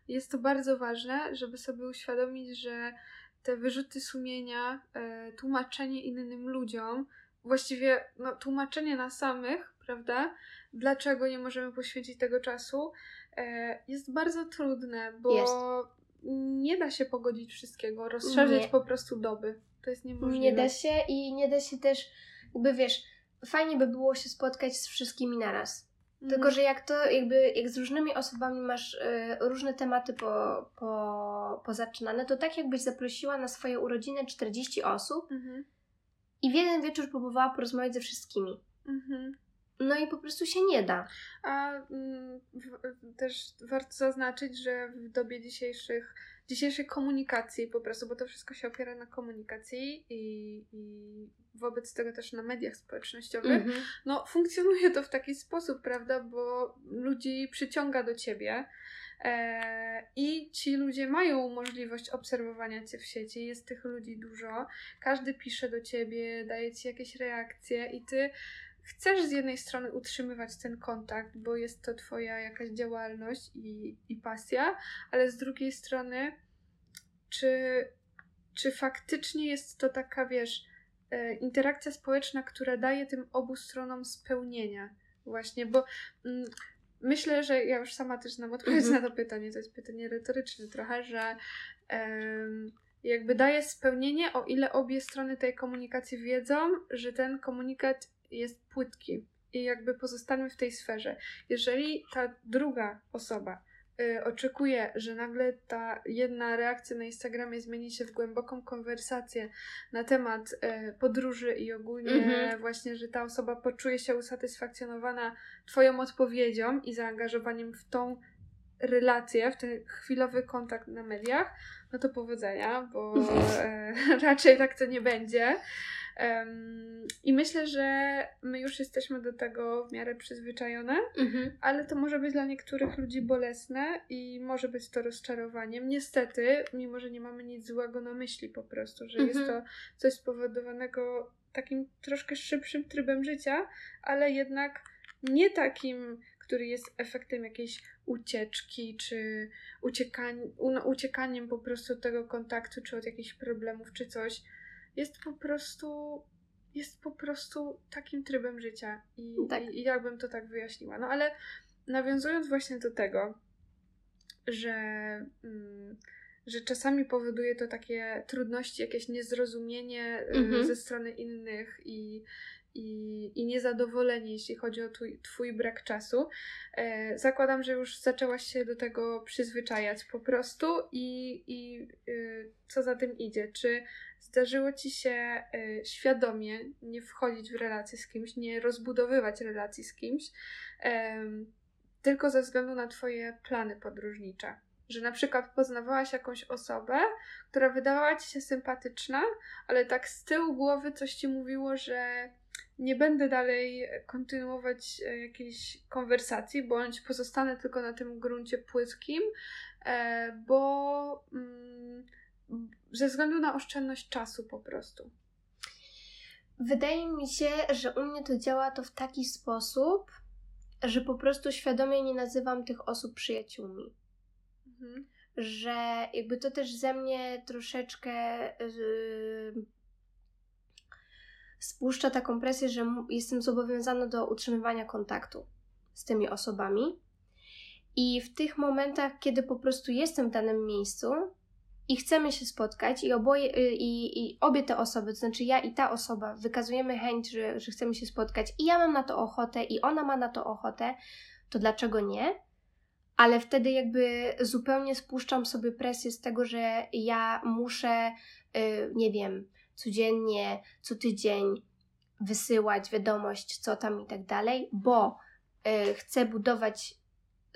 jest to bardzo ważne, żeby sobie uświadomić, że te wyrzuty sumienia, e, tłumaczenie innym ludziom, właściwie no, tłumaczenie na samych, prawda, dlaczego nie możemy poświęcić tego czasu, e, jest bardzo trudne, bo jest. nie da się pogodzić wszystkiego, rozszerzyć nie. po prostu doby. To jest niemożliwe. Nie da się i nie da się też, jakby wiesz, fajnie by było się spotkać z wszystkimi naraz. Tylko, mhm. że jak to, jakby, jak z różnymi osobami masz y, różne tematy po, po, pozaczynane, to tak jakbyś zaprosiła na swoje urodziny 40 osób, mhm i w jeden wieczór próbowała porozmawiać ze wszystkimi. Mhm. No i po prostu się nie da. A mm, w, też warto zaznaczyć, że w dobie dzisiejszych, dzisiejszej komunikacji po prostu, bo to wszystko się opiera na komunikacji i, i wobec tego też na mediach społecznościowych, mhm. no funkcjonuje to w taki sposób, prawda, bo ludzi przyciąga do ciebie I ci ludzie mają możliwość obserwowania cię w sieci, jest tych ludzi dużo, każdy pisze do ciebie, daje ci jakieś reakcje i ty chcesz z jednej strony utrzymywać ten kontakt, bo jest to twoja jakaś działalność i, i pasja, ale z drugiej strony, czy, czy faktycznie jest to taka, wiesz, e, interakcja społeczna, która daje tym obu stronom spełnienia. Właśnie, bo mm, myślę, że ja już sama też znam odpowiedź mm -hmm. na to pytanie, to jest pytanie retoryczne trochę, że um, jakby daje spełnienie, o ile obie strony tej komunikacji wiedzą, że ten komunikat jest płytki i jakby pozostaniemy w tej sferze. Jeżeli ta druga osoba oczekuję, że nagle ta jedna reakcja na Instagramie zmieni się w głęboką konwersację na temat y, podróży i ogólnie mm-hmm. właśnie, że ta osoba poczuje się usatysfakcjonowana Twoją odpowiedzią i zaangażowaniem w tą relację, w ten chwilowy kontakt na mediach, no to powodzenia, bo e, raczej tak to nie będzie. Um, I myślę, że my już jesteśmy do tego w miarę przyzwyczajone, mhm. ale to może być dla niektórych ludzi bolesne i może być to rozczarowaniem. Niestety, mimo że nie mamy nic złego na myśli po prostu, że mhm. jest to coś spowodowanego takim troszkę szybszym trybem życia, ale jednak nie takim, który jest efektem jakiejś ucieczki, czy uciekań, uciekaniem po prostu od tego kontaktu, czy od jakichś problemów, czy coś jest po prostu jest po prostu takim trybem życia i, tak. i, i jakbym to tak wyjaśniła. No ale nawiązując właśnie do tego, że, mm, że czasami powoduje to takie trudności, jakieś niezrozumienie y, mhm. ze strony innych i, i, i niezadowolenie, jeśli chodzi o twój, twój brak czasu. E, zakładam, że już zaczęłaś się do tego przyzwyczajać po prostu i, i y, co za tym idzie? Czy zdarzyło ci się y, świadomie nie wchodzić w relacje z kimś, nie rozbudowywać relacji z kimś, tylko ze względu na twoje plany podróżnicze? Że na przykład poznawałaś jakąś osobę, która wydawała ci się sympatyczna, ale tak z tyłu głowy coś ci mówiło, że nie będę dalej kontynuować e, jakiejś konwersacji, bądź pozostanę tylko na tym gruncie płytkim, e, bo mm, ze względu na oszczędność czasu po prostu. Wydaje mi się, że u mnie to działa to w taki sposób, że po prostu świadomie nie nazywam tych osób przyjaciółmi. Mhm. Że jakby to też ze mnie troszeczkę yy, spuszcza taką presję, że jestem zobowiązana do utrzymywania kontaktu z tymi osobami. I w tych momentach, kiedy po prostu jestem w danym miejscu i chcemy się spotkać, i, oboje, y, i, i obie te osoby, to znaczy ja i ta osoba, wykazujemy chęć, że, że chcemy się spotkać, i ja mam na to ochotę, i ona ma na to ochotę, to dlaczego nie? Ale wtedy jakby zupełnie spuszczam sobie presję z tego, że ja muszę, yy, nie wiem, codziennie, co tydzień wysyłać wiadomość, co tam i tak dalej, bo y, chcę budować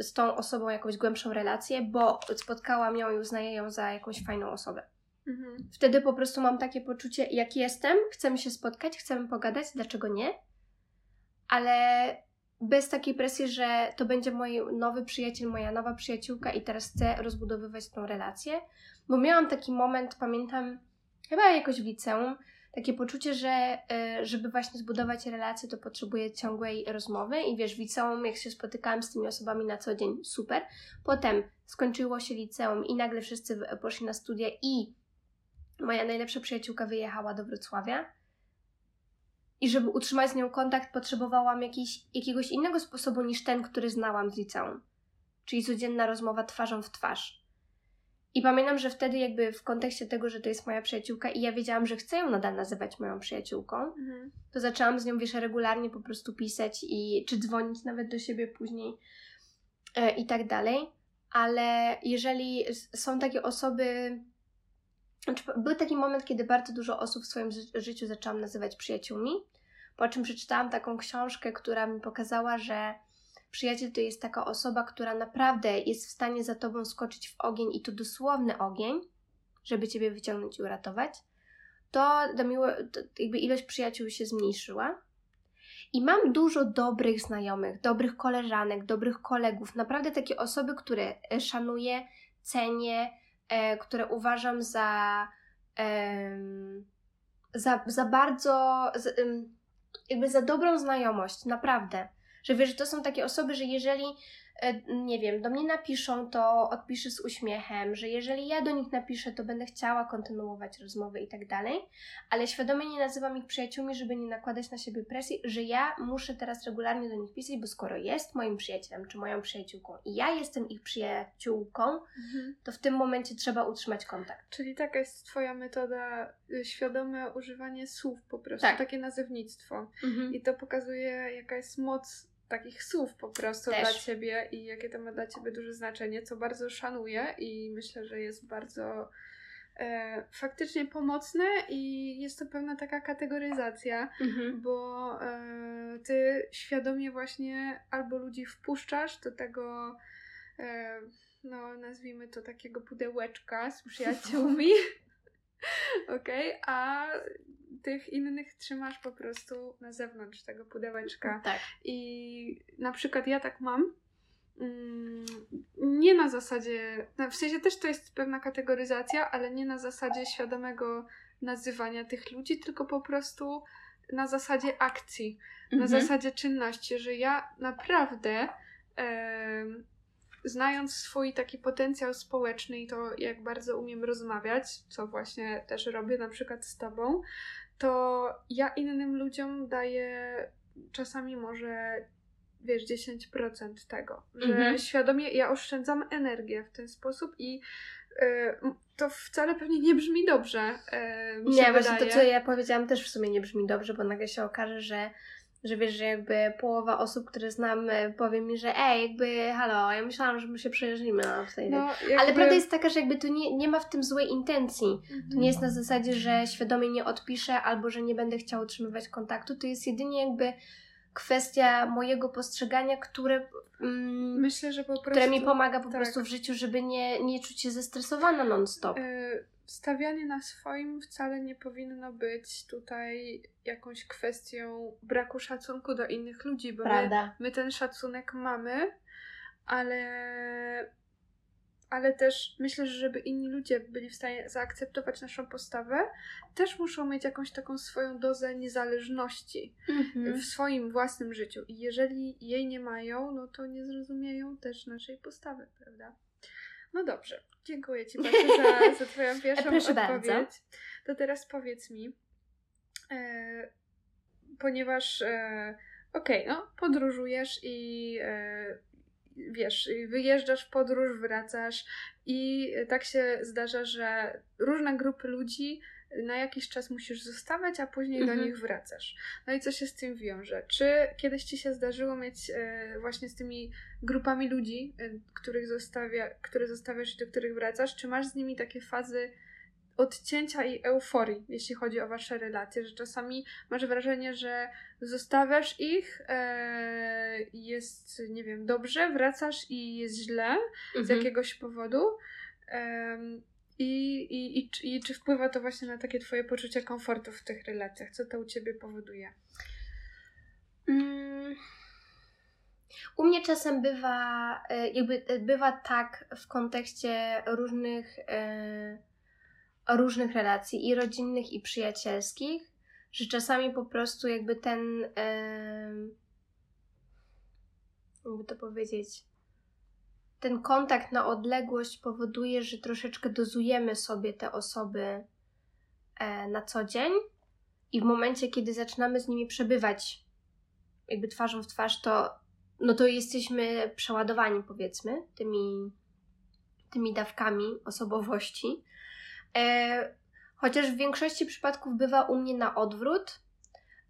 z tą osobą jakąś głębszą relację, bo spotkałam ją i uznaję ją za jakąś fajną osobę. Mhm. Wtedy po prostu mam takie poczucie, jak jestem, chcemy się spotkać, chcemy pogadać, dlaczego nie? Ale bez takiej presji, że to będzie mój nowy przyjaciel, moja nowa przyjaciółka i teraz chcę rozbudowywać tą relację. Bo miałam taki moment, pamiętam, chyba jakoś w liceum, takie poczucie, że y, żeby właśnie zbudować relacje, to potrzebuję ciągłej rozmowy i wiesz, w liceum, jak się spotykałam z tymi osobami na co dzień, super. Potem skończyło się liceum i nagle wszyscy poszli na studia i moja najlepsza przyjaciółka wyjechała do Wrocławia. I żeby utrzymać z nią kontakt, potrzebowałam jakiś, jakiegoś innego sposobu niż ten, który znałam z liceum. Czyli codzienna rozmowa twarzą w twarz. I pamiętam, że wtedy jakby w kontekście tego, że to jest moja przyjaciółka i ja wiedziałam, że chcę ją nadal nazywać moją przyjaciółką, mhm. to zaczęłam z nią, wiesz, regularnie po prostu pisać i czy dzwonić nawet do siebie później e, i tak dalej. Ale jeżeli są takie osoby... Znaczy, był taki moment, kiedy bardzo dużo osób w swoim ży życiu zaczęłam nazywać przyjaciółmi, po czym przeczytałam taką książkę, która mi pokazała, że Przyjaciel to jest taka osoba, która naprawdę jest w stanie za tobą skoczyć w ogień i to dosłowny ogień, żeby ciebie wyciągnąć i uratować. To, to, miło, to jakby ilość przyjaciół się zmniejszyła. I mam dużo dobrych znajomych, dobrych koleżanek, dobrych kolegów, naprawdę takie osoby, które e, szanuję, cenię, e, które uważam za, e, za, za bardzo, za, jakby za dobrą znajomość, naprawdę. Że wiesz, że to są takie osoby, że jeżeli e, nie wiem, do mnie napiszą, to odpiszę z uśmiechem, że jeżeli ja do nich napiszę, to będę chciała kontynuować rozmowę i tak dalej, ale świadomie nie nazywam ich przyjaciółmi, żeby nie nakładać na siebie presji, że ja muszę teraz regularnie do nich pisać, bo skoro jest moim przyjacielem czy moją przyjaciółką i ja jestem ich przyjaciółką, mhm. to w tym momencie trzeba utrzymać kontakt. Czyli taka jest Twoja metoda, y, świadome używanie słów po prostu, tak. takie nazewnictwo. Mhm. I to pokazuje, jaka jest moc takich słów po prostu Też. dla ciebie i jakie to ma dla ciebie duże znaczenie, co bardzo szanuję i myślę, że jest bardzo e, faktycznie pomocne i jest to pewna taka kategoryzacja, mhm. bo e, ty świadomie właśnie albo ludzi wpuszczasz do tego, e, no nazwijmy to takiego pudełeczka z przyjaciółmi. Okej, okay, a tych innych trzymasz po prostu na zewnątrz tego pudełeczka. Tak. I na przykład ja tak mam. Mm, nie na zasadzie, w sensie też to jest pewna kategoryzacja, ale nie na zasadzie świadomego nazywania tych ludzi, tylko po prostu na zasadzie akcji, mhm. na zasadzie czynności, że ja naprawdę e, znając swój taki potencjał społeczny i to jak bardzo umiem rozmawiać, co właśnie też robię na przykład z tobą, to ja innym ludziom daję czasami może wiesz, 10% tego. Że mhm. świadomie ja oszczędzam energię w ten sposób i e, to wcale pewnie nie brzmi dobrze. E, nie, właśnie to, co ja powiedziałam, też w sumie nie brzmi dobrze, bo nagle się okaże, że że wiesz, że jakby połowa osób, które znam, e, powie mi, że ej, jakby halo, ja myślałam, że my się przyjaźnimy, a w no, jakby... Ale prawda jest taka, że jakby tu nie, nie ma w tym złej intencji. Mhm. To nie jest na zasadzie, że świadomie nie odpiszę albo że nie będę chciała utrzymywać kontaktu. To jest jedynie jakby kwestia mojego postrzegania, które mm, myślę, że po prostu, które mi pomaga po tak. prostu w życiu, żeby nie, nie czuć się zestresowana non-stop. Yy, stawianie na swoim wcale nie powinno być tutaj jakąś kwestią braku szacunku do innych ludzi, bo my, my, ten szacunek mamy, ale ale też myślę, że żeby inni ludzie byli w stanie zaakceptować naszą postawę, też muszą mieć jakąś taką swoją dozę niezależności mm-hmm. w swoim własnym życiu. I jeżeli jej nie mają, no to nie zrozumieją też naszej postawy, prawda? No dobrze, dziękuję Ci bardzo za, za Twoją pierwszą Proszę odpowiedź. Bardzo. To teraz powiedz mi, e, ponieważ e, okej, okay, no podróżujesz i e, wiesz, wyjeżdżasz w podróż, wracasz i tak się zdarza, że różne grupy ludzi na jakiś czas musisz zostawać, a później do mhm. nich wracasz. No i co się z tym wiąże? Czy kiedyś ci się zdarzyło mieć e, właśnie z tymi grupami ludzi, e, których zostawia, które zostawiasz i do których wracasz? Czy masz z nimi takie fazy odcięcia i euforii, jeśli chodzi o wasze relacje, że czasami masz wrażenie, że zostawiasz ich, e, jest, nie wiem, dobrze, wracasz i jest źle mhm. z jakiegoś powodu. E, i, i, i, I czy wpływa to właśnie na takie twoje poczucie komfortu w tych relacjach? Co to u ciebie powoduje? Mm. U mnie czasem bywa, e, jakby e, bywa tak w kontekście różnych, e, różnych relacji i rodzinnych i przyjacielskich, że czasami po prostu jakby ten, jakby to powiedzieć, ten kontakt na odległość powoduje, że troszeczkę dozujemy sobie te osoby e, na co dzień i w momencie, kiedy zaczynamy z nimi przebywać jakby twarzą w twarz, to no to jesteśmy przeładowani powiedzmy tymi, tymi dawkami osobowości. E, chociaż w większości przypadków bywa u mnie na odwrót,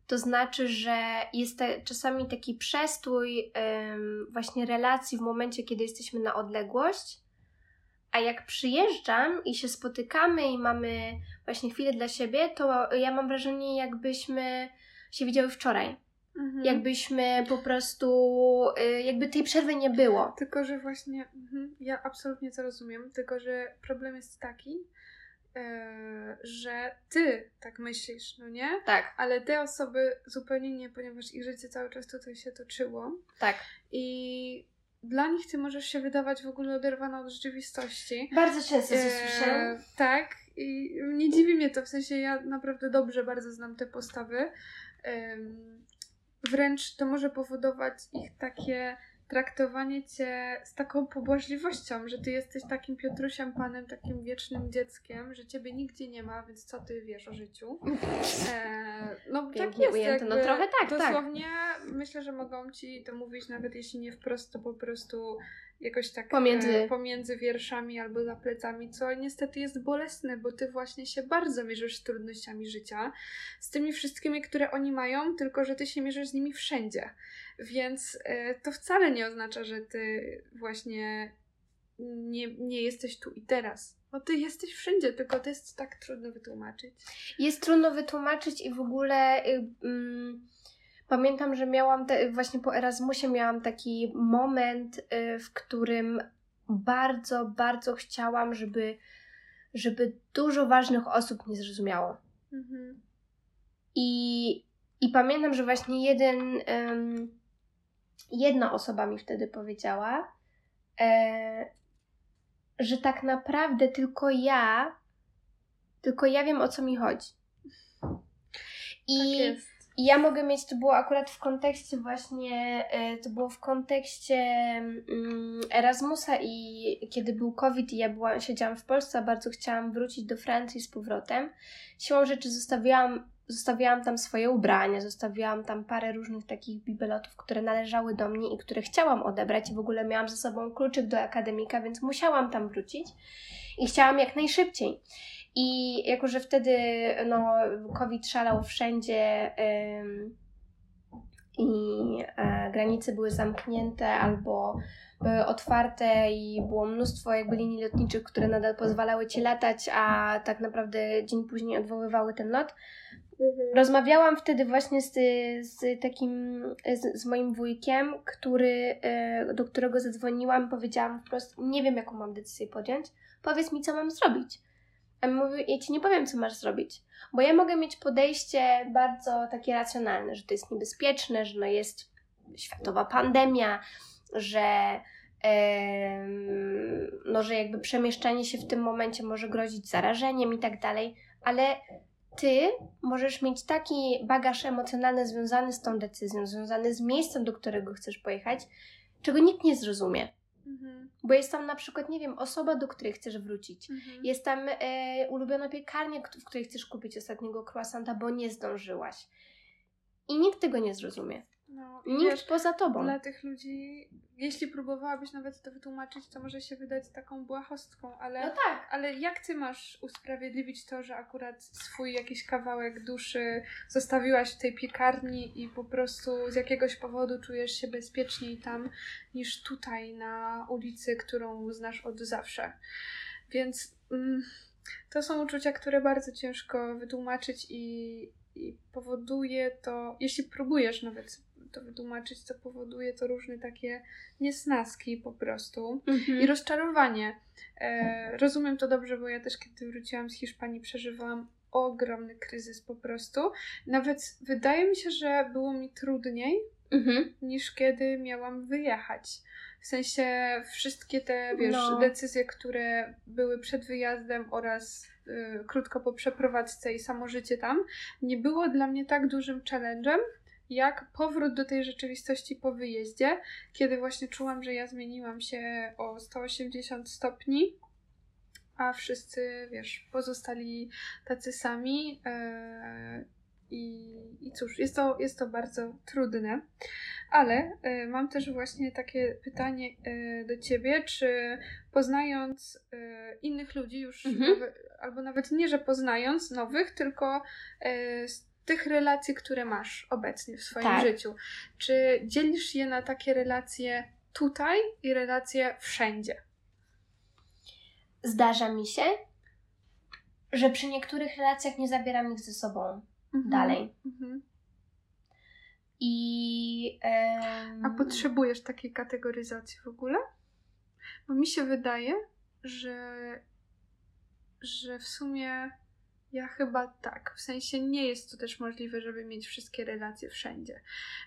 to znaczy, że jest te, czasami taki przestój ym, właśnie relacji w momencie, kiedy jesteśmy na odległość, a jak przyjeżdżam i się spotykamy i mamy właśnie chwilę dla siebie, to ja mam wrażenie, jakbyśmy się widziały wczoraj. Mhm. Jakbyśmy po prostu, y, jakby tej przerwy nie było. Tylko, że właśnie, mhm, ja absolutnie to rozumiem, tylko, że problem jest taki, że ty tak myślisz, no nie? Tak. Ale te osoby zupełnie nie, ponieważ ich życie cały czas tutaj się toczyło. Tak. I dla nich ty możesz się wydawać w ogóle oderwana od rzeczywistości. Bardzo często e, słyszę. Tak. I nie dziwi mnie to, w sensie ja naprawdę dobrze bardzo znam te postawy. E, wręcz to może powodować ich takie traktowanie cię z taką pobłażliwością, że ty jesteś takim Piotrusiem Panem, takim wiecznym dzieckiem, że ciebie nigdzie nie ma, więc co ty wiesz o życiu? E, no tak Pięknie tak jest. Ujęte. No trochę tak, tak. Dosłownie tak. myślę, że mogą ci to mówić, nawet jeśli nie wprost, to po prostu jakoś tak pomiędzy. E, pomiędzy wierszami albo za plecami, co niestety jest bolesne, bo ty właśnie się bardzo mierzysz z trudnościami życia, z tymi wszystkimi, które oni mają, tylko że ty się mierzysz z nimi wszędzie. Więc e, to wcale nie oznacza, że ty właśnie nie, nie jesteś tu i teraz. Bo ty jesteś wszędzie, tylko to jest tak trudno wytłumaczyć. Jest trudno wytłumaczyć i w ogóle. Y, mm, Pamiętam, że miałam te, właśnie po Erasmusie miałam taki moment, y, w którym bardzo, bardzo chciałam, żeby, żeby dużo ważnych osób nie zrozumiało. Mhm. I, I pamiętam, że właśnie jeden, um, jedna osoba mi wtedy powiedziała, e, że tak naprawdę tylko ja, tylko ja wiem o co mi chodzi. I tak ja mogę mieć, to było akurat w kontekście właśnie, e, to było w kontekście mm, Erasmusa i kiedy był COVID i ja byłam, siedziałam w Polsce, a bardzo chciałam wrócić do Francji z powrotem. Siłą rzeczy zostawiłam zostawiłam tam swoje ubrania, zostawiłam tam parę różnych takich bibelotów, które należały do mnie i które chciałam odebrać. I w ogóle miałam ze sobą kluczyk do akademika, więc musiałam tam wrócić i chciałam jak najszybciej. I jako, że wtedy no, COVID szalał wszędzie i e, granice były zamknięte albo były otwarte i było mnóstwo jakby linii lotniczych, które nadal pozwalały ci latać, a tak naprawdę dzień później odwoływały ten lot. Mhm. Rozmawiałam wtedy właśnie z, z takim, z, z, moim wujkiem, który, e, do którego zadzwoniłam, powiedziałam wprost, nie wiem jaką mam decyzję podjąć, powiedz mi co mam zrobić. A mi mówi, ja ci nie powiem co masz zrobić, bo ja mogę mieć podejście bardzo takie racjonalne, że to jest niebezpieczne, że no jest światowa pandemia, że no, że jakby przemieszczanie się w tym momencie może grozić zarażeniem i tak dalej, ale ty możesz mieć taki bagaż emocjonalny związany z tą decyzją, związany z miejscem, do którego chcesz pojechać, czego nikt nie zrozumie. Mhm. Bo jest tam na przykład, nie wiem, osoba, do której chcesz wrócić. Mhm. Jest tam e, ulubiona piekarnia, w której chcesz kupić ostatniego croissanta, bo nie zdążyłaś. I nikt tego nie zrozumie. No, Nikt wiesz, poza tobą. Dla tych ludzi, jeśli próbowałabyś nawet to wytłumaczyć, to może się wydać taką błahostką, ale, no tak. ale jak ty masz usprawiedliwić to, że akurat swój jakiś kawałek duszy zostawiłaś w tej piekarni i po prostu z jakiegoś powodu czujesz się bezpieczniej tam niż tutaj na ulicy, którą znasz od zawsze. Więc mm, to są uczucia, które bardzo ciężko wytłumaczyć i, i powoduje to, jeśli próbujesz nawet to wytłumaczyć, co powoduje to różne takie niesnaski po prostu mhm. i rozczarowanie. E, rozumiem to dobrze, bo ja też kiedy wróciłam z Hiszpanii przeżywałam ogromny kryzys po prostu. Nawet wydaje mi się, że było mi trudniej mhm. niż kiedy miałam wyjechać. W sensie wszystkie te, wiesz, no. decyzje, które były przed wyjazdem oraz y, krótko po przeprowadzce i samo życie tam, nie było dla mnie tak dużym challenge'em, jak powrót do tej rzeczywistości po wyjeździe, kiedy właśnie czułam, że ja zmieniłam się o 180 stopni, a wszyscy, wiesz, pozostali tacy sami. Yy, i, I cóż, jest to, jest to bardzo trudne, ale y, mam też właśnie takie pytanie y, do ciebie, czy poznając y, innych ludzi już, mhm. nowy, albo nawet nie, że poznając nowych, tylko z tych relacji, które masz obecnie w swoim tak. życiu. Czy dzielisz je na takie relacje tutaj i relacje wszędzie? Zdarza mi się, że przy niektórych relacjach nie zabieram ich ze sobą mhm. dalej. Mhm. I. Um... A potrzebujesz takiej kategoryzacji w ogóle? Bo mi się wydaje, że, że w sumie ja chyba tak. W sensie nie jest to też możliwe, żeby mieć wszystkie relacje wszędzie.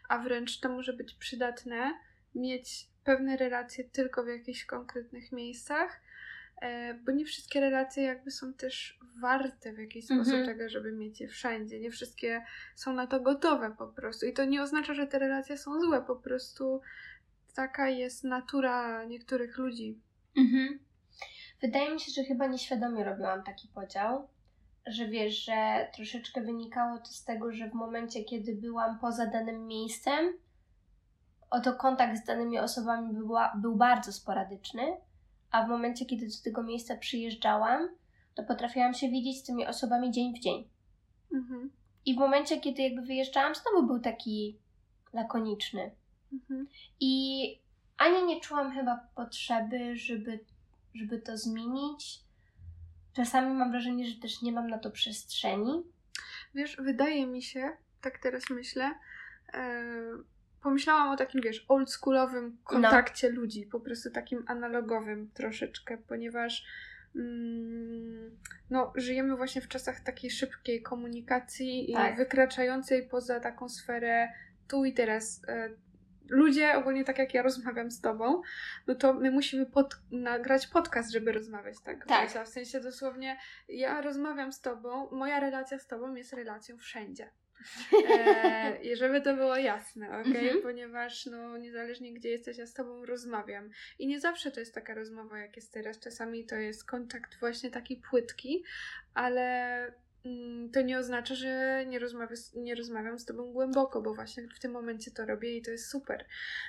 A wręcz to może być przydatne mieć pewne relacje tylko w jakichś konkretnych miejscach, bo nie wszystkie relacje jakby są też warte w jakiś sposób mhm. tego, żeby mieć je wszędzie. Nie wszystkie są na to gotowe po prostu. I to nie oznacza, że te relacje są złe, po prostu taka jest natura niektórych ludzi. Mhm. Wydaje mi się, że chyba nieświadomie robiłam taki podział że wiesz, że troszeczkę wynikało to z tego, że w momencie, kiedy byłam poza danym miejscem, oto kontakt z danymi osobami była, był bardzo sporadyczny, a w momencie, kiedy do tego miejsca przyjeżdżałam, to potrafiłam się widzieć z tymi osobami dzień w dzień. Mhm. I w momencie, kiedy jakby wyjeżdżałam, znowu był taki lakoniczny. Mhm. I ani nie czułam chyba potrzeby, żeby, żeby to zmienić, Czasami mam wrażenie, że też nie mam na to przestrzeni. Wiesz, wydaje mi się, tak teraz myślę, e, pomyślałam o takim, wiesz, oldschoolowym kontakcie no. ludzi, po prostu takim analogowym troszeczkę, ponieważ mm, no, żyjemy właśnie w czasach takiej szybkiej komunikacji tak. i wykraczającej poza taką sferę tu i teraz. E, ludzie, ogólnie tak jak ja rozmawiam z tobą, no to my musimy pod, nagrać podcast, żeby rozmawiać tak. tak. W sensie dosłownie ja rozmawiam z tobą, moja relacja z tobą jest relacją wszędzie. E, I żeby to było jasne, ok? Mhm. Ponieważ no, niezależnie gdzie jesteś, ja z tobą rozmawiam. I nie zawsze to jest taka rozmowa, jak jest teraz. Czasami to jest kontakt właśnie taki płytki, ale mm, to nie oznacza, że nie, rozmawia, nie rozmawiam z tobą głęboko, bo właśnie w tym momencie to robię i to jest super.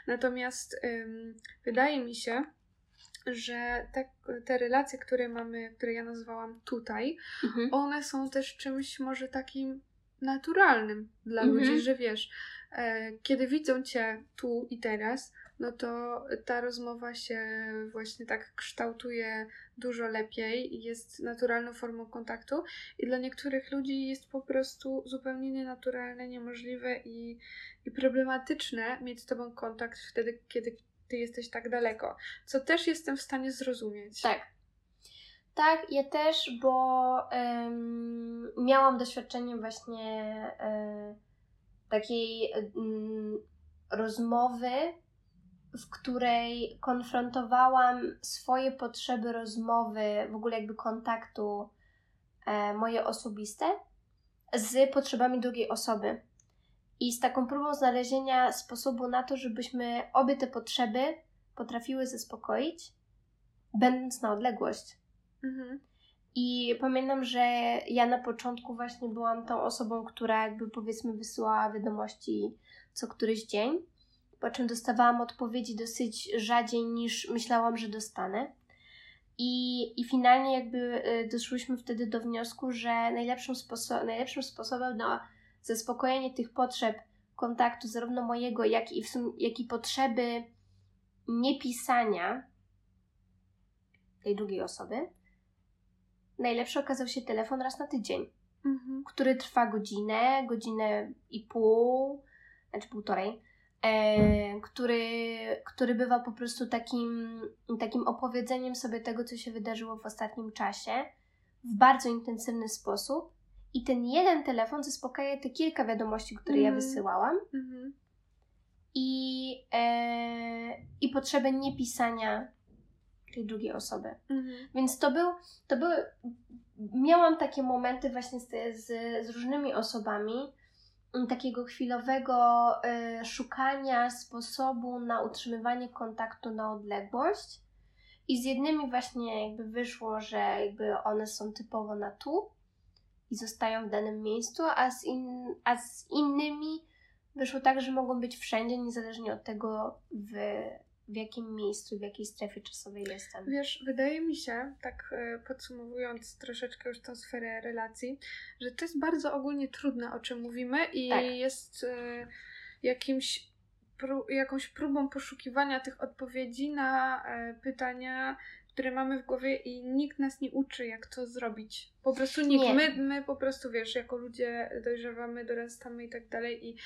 Natomiast ym, wydaje mi się, że te, te relacje, które mamy, które ja nazwałam tutaj, mhm. one są też czymś może takim naturalnym dla mhm. ludzi, że wiesz, e, kiedy widzą cię tu i teraz, no to ta rozmowa się właśnie tak kształtuje dużo lepiej i jest naturalną formą kontaktu. I dla niektórych ludzi jest po prostu zupełnie nienaturalne, niemożliwe i, i problematyczne mieć z tobą kontakt wtedy, kiedy ty jesteś tak daleko. Co też jestem w stanie zrozumieć. Tak. Tak, ja też, bo um, miałam doświadczenie właśnie um, takiej um, rozmowy w której konfrontowałam swoje potrzeby rozmowy, w ogóle jakby kontaktu e, moje osobiste z potrzebami drugiej osoby. I z taką próbą znalezienia sposobu na to, żebyśmy obie te potrzeby potrafiły zaspokoić, będąc na odległość. Mhm. I pamiętam, że ja na początku właśnie byłam tą osobą, która jakby powiedzmy wysyłała wiadomości co któryś dzień po czym dostawałam odpowiedzi dosyć rzadziej niż myślałam, że dostanę. I, i finalnie jakby y, doszłyśmy wtedy do wniosku, że najlepszym, sposo- najlepszym sposobem na zaspokojenie tych potrzeb kontaktu, zarówno mojego, jak i, w sum- jak i potrzeby niepisania tej drugiej osoby, najlepszy okazał się telefon raz na tydzień, mhm. który trwa godzinę, godzinę i pół, znaczy półtorej, e, który, który bywa po prostu takim, takim opowiedzeniem sobie tego, co się wydarzyło w ostatnim czasie w bardzo intensywny sposób. I ten jeden telefon zaspokaja te kilka wiadomości, które mm. ja mhm. wysyłałam. Mm-hmm. I, e, I potrzebę niepisania tej drugiej osoby. Mm-hmm. Więc to był, to były, miałam takie momenty właśnie z, z, z różnymi osobami, takiego chwilowego y, szukania sposobu na utrzymywanie kontaktu na odległość. I z jednymi właśnie jakby wyszło, że jakby one są typowo na tu i zostają w danym miejscu, a z, in, a z innymi wyszło tak, że mogą być wszędzie, niezależnie od tego, w w jakim miejscu, w jakiej strefie czasowej jestem. Wiesz, wydaje mi się, tak e, podsumowując troszeczkę już tą sferę relacji, że to jest bardzo ogólnie trudne, o czym mówimy i tak. jest e, jakimś jakąś próbą poszukiwania tych odpowiedzi na e, pytania, które mamy w głowie i nikt nas nie uczy, jak to zrobić. Po prostu nikt. My, my po prostu, wiesz, jako ludzie dojrzewamy, dorastamy i tak dalej i,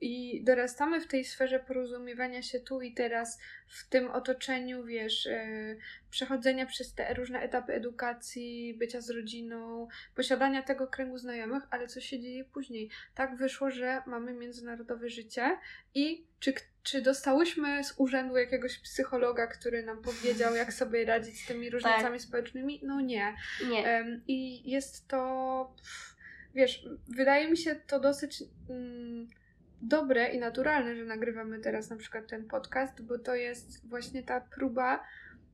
i dorastamy w tej sferze porozumiewania się tu i teraz, w tym otoczeniu, wiesz, yy, przechodzenia przez te różne etapy edukacji, bycia z rodziną, posiadania tego kręgu znajomych, ale co się dzieje później? Tak wyszło, że mamy międzynarodowe życie i czy czy dostałyśmy z urzędu jakiegoś psychologa, który nam powiedział, jak sobie radzić z tymi różnicami tak. społecznymi? No nie. nie. Um, I jest to, wiesz, wydaje mi się to dosyć mm, dobre i naturalne, że nagrywamy teraz na przykład ten podcast, bo to jest właśnie ta próba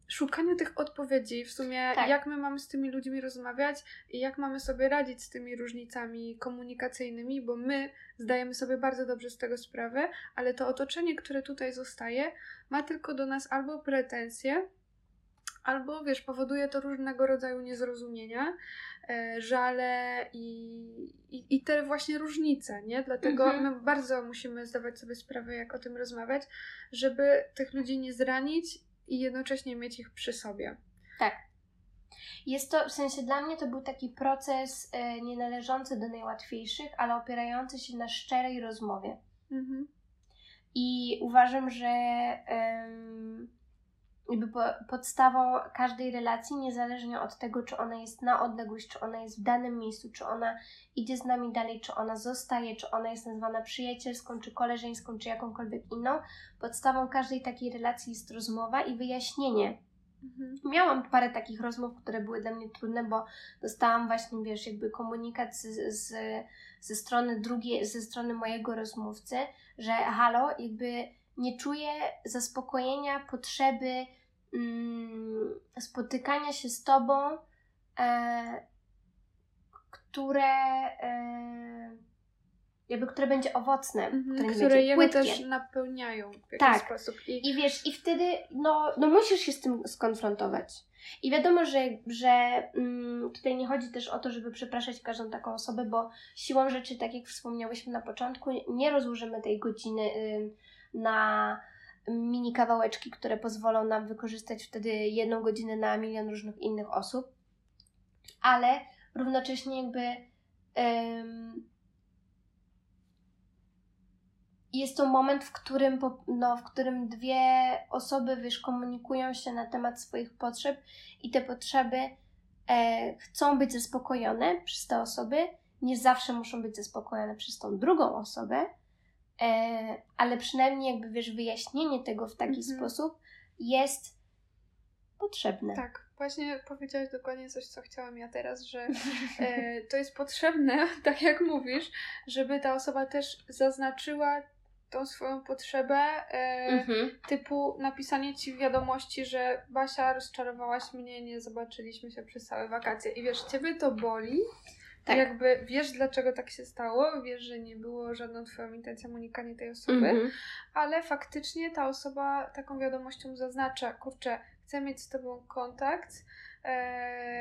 szukania tych odpowiedzi, w sumie tak. jak my mamy z tymi ludźmi rozmawiać i jak mamy sobie radzić z tymi różnicami komunikacyjnymi, bo my zdajemy sobie bardzo dobrze z tego sprawę, ale to otoczenie, które tutaj zostaje, ma tylko do nas albo pretensje, albo wiesz, powoduje to różnego rodzaju niezrozumienia, e, żale i, i, i, te właśnie różnice, nie? Dlatego mhm. my bardzo musimy zdawać sobie sprawę, jak o tym rozmawiać, żeby tych ludzi nie zranić i jednocześnie mieć ich przy sobie. Tak. Jest to, w sensie dla mnie to był taki proces e, nie należący do najłatwiejszych, ale opierający się na szczerej rozmowie. Mhm. I uważam, że jakby podstawą każdej relacji, niezależnie od tego, czy ona jest na odległość, czy ona jest w danym miejscu, czy ona idzie z nami dalej, czy ona zostaje, czy ona jest nazwana przyjacielską, czy koleżeńską, czy jakąkolwiek inną, podstawą każdej takiej relacji jest rozmowa i wyjaśnienie. Mhm. Miałam parę takich rozmów, które były dla mnie trudne, bo dostałam właśnie, wiesz, jakby komunikat z, z, ze strony drugiej, ze strony mojego rozmówcy, że halo, jakby nie czuję zaspokojenia potrzeby mm, spotykania się z tobą, e, które jakby które będzie owocne, mhm, które, jego płytkie. też napełniają w jakiś Tak. sposób. I, I wiesz, i wtedy no, no musisz się z tym skonfrontować. I wiadomo, że, że mm, tutaj nie chodzi też o to, żeby przepraszać każdą taką osobę, bo siłą rzeczy, tak jak wspomniałyśmy na początku, nie rozłożymy tej godziny y, na mini kawałeczki, które pozwolą nam wykorzystać wtedy jedną godzinę na milion różnych innych osób, ale równocześnie jakby ym, jest to moment, w którym, no, w którym dwie osoby wiesz, komunikują się na temat swoich potrzeb i te potrzeby e, chcą być zaspokojone przez te osoby. Nie zawsze muszą być zaspokojone przez tą drugą osobę, ale przynajmniej jakby wiesz, wyjaśnienie tego w taki Mhm. sposób jest potrzebne. Tak, właśnie powiedziałaś dokładnie coś, co chciałam ja teraz, że e, to jest potrzebne, tak jak mówisz, żeby ta osoba też zaznaczyła tą swoją potrzebę, e, Mhm. typu napisanie ci wiadomości, że Basia, rozczarowałaś mnie, nie zobaczyliśmy się przez całe wakacje. I wiesz, ciebie to boli, Tak. jakby wiesz, dlaczego tak się stało, wiesz, że nie było żadną twoją intencją unikanie tej osoby, Mhm. ale faktycznie ta osoba taką wiadomością zaznacza, kurczę, chcę mieć z tobą kontakt e,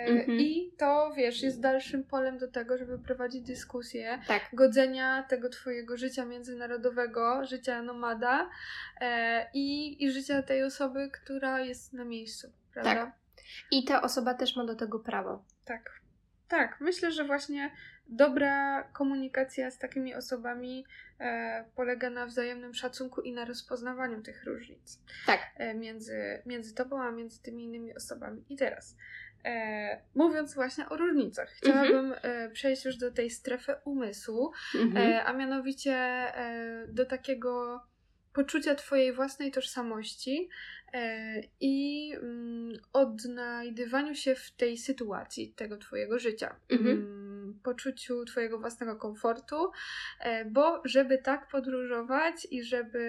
Mhm. i to, wiesz, jest dalszym polem do tego, żeby prowadzić dyskusję Tak. godzenia tego twojego życia międzynarodowego, życia nomada e, i, i życia tej osoby, która jest na miejscu, prawda? Tak. I ta osoba też ma do tego prawo. Tak. Tak, myślę, że właśnie dobra komunikacja z takimi osobami e, polega na wzajemnym szacunku i na rozpoznawaniu tych różnic Tak. e, między, między tobą a między tymi innymi osobami. I teraz, e, mówiąc właśnie o różnicach, chciałabym e, przejść już do tej strefy umysłu, Mhm. e, a mianowicie e, do takiego poczucia Twojej własnej tożsamości i mm, odnajdywaniu się w tej sytuacji tego Twojego życia. Mhm. Mm, Poczuciu Twojego własnego komfortu, e, bo żeby tak podróżować i żeby,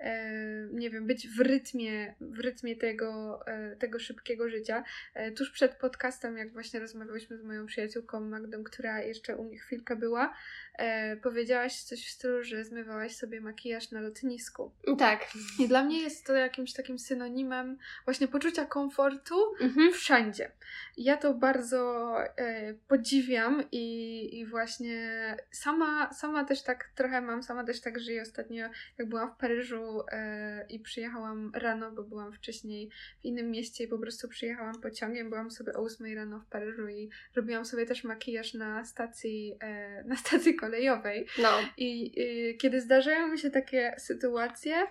e, nie wiem, być w rytmie, w rytmie tego, e, tego szybkiego życia. E, Tuż przed podcastem, jak właśnie rozmawiałyśmy z moją przyjaciółką Magdą, która jeszcze u mnie chwilkę była, e, powiedziałaś coś w stylu, że zmywałaś sobie makijaż na lotnisku. Tak. I dla mnie jest to jakimś takim synonimem właśnie poczucia komfortu Mhm. wszędzie. Ja to bardzo e, podziwiam i, i właśnie sama, sama też tak trochę mam, sama też tak żyję ostatnio, jak byłam w Paryżu e, i przyjechałam rano, bo byłam wcześniej w innym mieście i po prostu przyjechałam pociągiem, byłam sobie o 8 rano w Paryżu i robiłam sobie też makijaż na stacji, e, na stacji kolejowej. No. I kiedy zdarzają mi się takie sytuacje,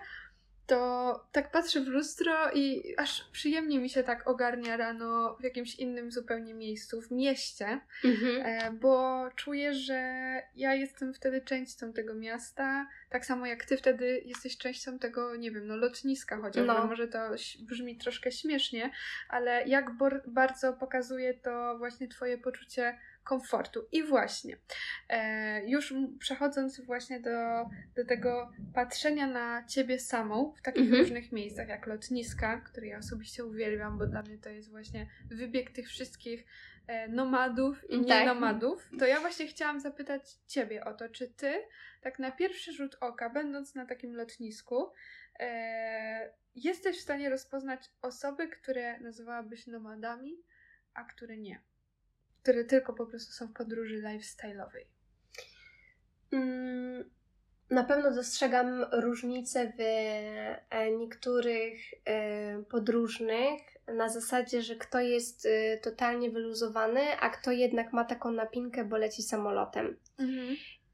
to tak patrzę w lustro i aż przyjemnie mi się tak ogarnia rano w jakimś innym zupełnie miejscu, w mieście, Mhm. e, bo czuję, że ja jestem wtedy częścią tego miasta, tak samo jak ty wtedy jesteś częścią tego, nie wiem, no lotniska chociażby. No. Może to brzmi troszkę śmiesznie, ale jak bardzo pokazuje to właśnie twoje poczucie komfortu. I właśnie, e, już przechodząc właśnie do, do tego patrzenia na ciebie samą w takich Mhm. różnych miejscach, jak lotniska, które ja osobiście uwielbiam, bo dla mnie to jest właśnie wybieg tych wszystkich e, nomadów i Tak. nienomadów, to ja właśnie chciałam zapytać ciebie o to, czy ty, tak na pierwszy rzut oka, będąc na takim lotnisku, e, jesteś w stanie rozpoznać osoby, które nazywałabyś nomadami, a które nie? Które tylko po prostu są w podróży lifestyle'owej. Mm, Na pewno dostrzegam różnice w e, niektórych e, podróżnych na zasadzie, że kto jest e, totalnie wyluzowany, a kto jednak ma taką napinkę, bo leci samolotem.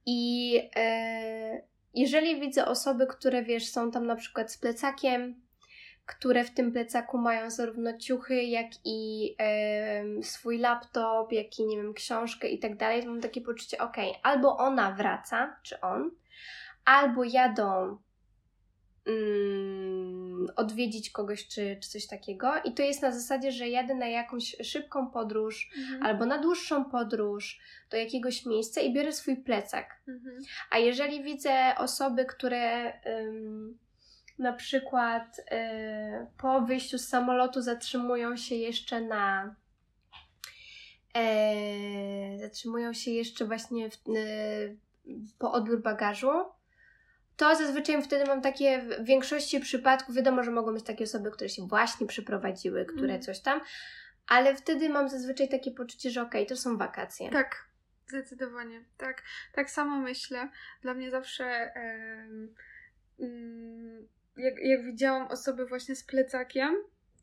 I e, jeżeli widzę osoby, które wiesz, są tam na przykład z plecakiem, które w tym plecaku mają zarówno ciuchy, jak i swój laptop, jak i nie wiem, książkę i tak dalej, to mam takie poczucie, ok, albo ona wraca, czy on, albo jadą mm, odwiedzić kogoś, czy, czy coś takiego. I to jest na zasadzie, że jadę na jakąś szybką podróż, Mhm. albo na dłuższą podróż do jakiegoś miejsca i biorę swój plecak. Mhm. A jeżeli widzę osoby, które ym, na przykład y, po wyjściu z samolotu zatrzymują się jeszcze na e, zatrzymują się jeszcze właśnie w, e, po odbiór bagażu, to zazwyczaj wtedy mam takie, w większości przypadków, wiadomo, że mogą być takie osoby, które się właśnie przyprowadziły, które mm. coś tam, ale wtedy mam zazwyczaj takie poczucie, że okej, okay, to są wakacje. Tak, zdecydowanie. Tak, tak samo myślę. Dla mnie zawsze jak, jak widziałam osoby właśnie z plecakiem,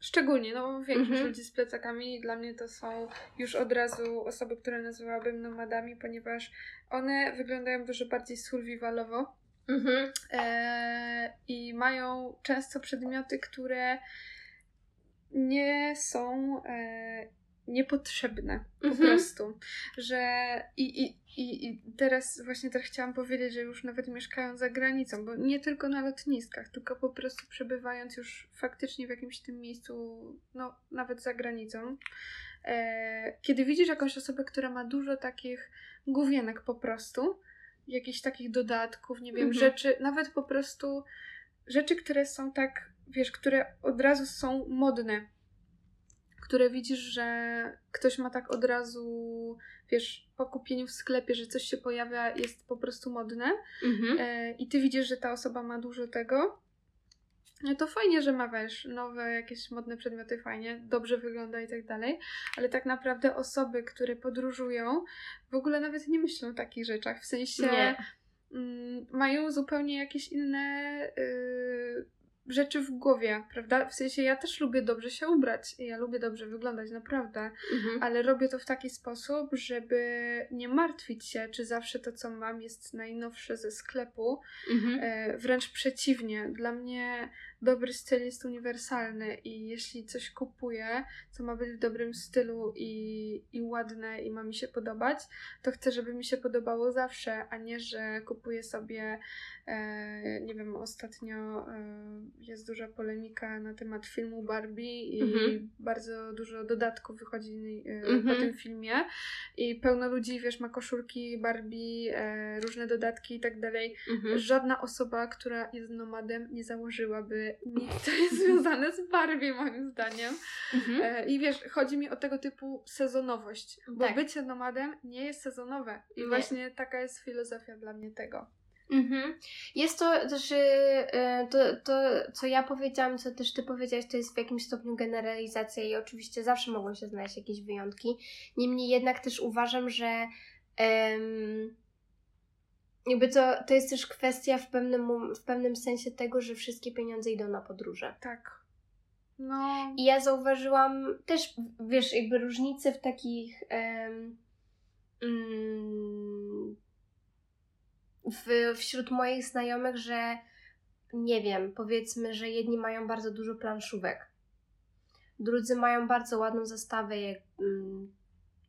Szczególnie, no większość mhm. ludzi z plecakami dla mnie to są już od razu osoby, które nazywałabym nomadami, ponieważ one wyglądają dużo bardziej survivalowo mhm. e, i mają często przedmioty, które nie są e, niepotrzebne po mhm. prostu. Że i, i, i, i teraz właśnie też chciałam powiedzieć, że już nawet mieszkając za granicą, bo nie tylko na lotniskach, tylko po prostu przebywając już faktycznie w jakimś tym miejscu, no nawet za granicą, e, kiedy widzisz jakąś osobę, która ma dużo takich główienek po prostu, jakichś takich dodatków, nie wiem, mhm. rzeczy, nawet po prostu rzeczy, które są tak, wiesz, które od razu są modne które widzisz, że ktoś ma tak od razu, wiesz, po kupieniu w sklepie, że coś się pojawia, jest po prostu modne. Mhm. e, i ty widzisz, że ta osoba ma dużo tego, no to fajnie, że ma, wiesz, nowe jakieś modne przedmioty, fajnie, dobrze wygląda i tak dalej, ale tak naprawdę osoby, które podróżują, w ogóle nawet nie myślą o takich rzeczach, w sensie... Mm, mają zupełnie jakieś inne y, rzeczy w głowie, prawda? W sensie ja też lubię dobrze się ubrać, ja lubię dobrze wyglądać, naprawdę, mhm. ale robię to w taki sposób, żeby nie martwić się, czy zawsze to, co mam, jest najnowsze ze sklepu. Mhm. E, wręcz przeciwnie, dla mnie dobry styl jest uniwersalny i jeśli coś kupuję, co ma być w dobrym stylu i, i ładne i ma mi się podobać, to chcę, żeby mi się podobało zawsze, a nie, że kupuję sobie, e, nie wiem, ostatnio e, jest duża polemika na temat filmu Barbie i mhm. bardzo dużo dodatków wychodzi e, mhm. po tym filmie i pełno ludzi, wiesz, ma koszulki Barbie, e, różne dodatki i tak dalej. Mhm. Żadna osoba, która jest nomadem, nie założyłaby co jest związane z Barbie, moim zdaniem. Mhm. E, I wiesz, chodzi mi o tego typu sezonowość, bo tak. bycie nomadem nie jest sezonowe. I nie. właśnie taka jest filozofia dla mnie tego. Mhm. Jest to też, y, to, to, co ja powiedziałam, co też ty powiedziałaś, to jest w jakimś stopniu generalizacja i oczywiście zawsze mogą się znaleźć jakieś wyjątki. Niemniej jednak też uważam, że um, jakby to, to jest też kwestia w pewnym, w pewnym sensie tego, że wszystkie pieniądze idą na podróże. Tak. No. I ja zauważyłam też, wiesz, jakby różnice w takich. Um, w, wśród moich znajomych, że nie wiem, powiedzmy, że jedni mają bardzo dużo planszówek, drudzy mają bardzo ładną zastawę, jak, mm,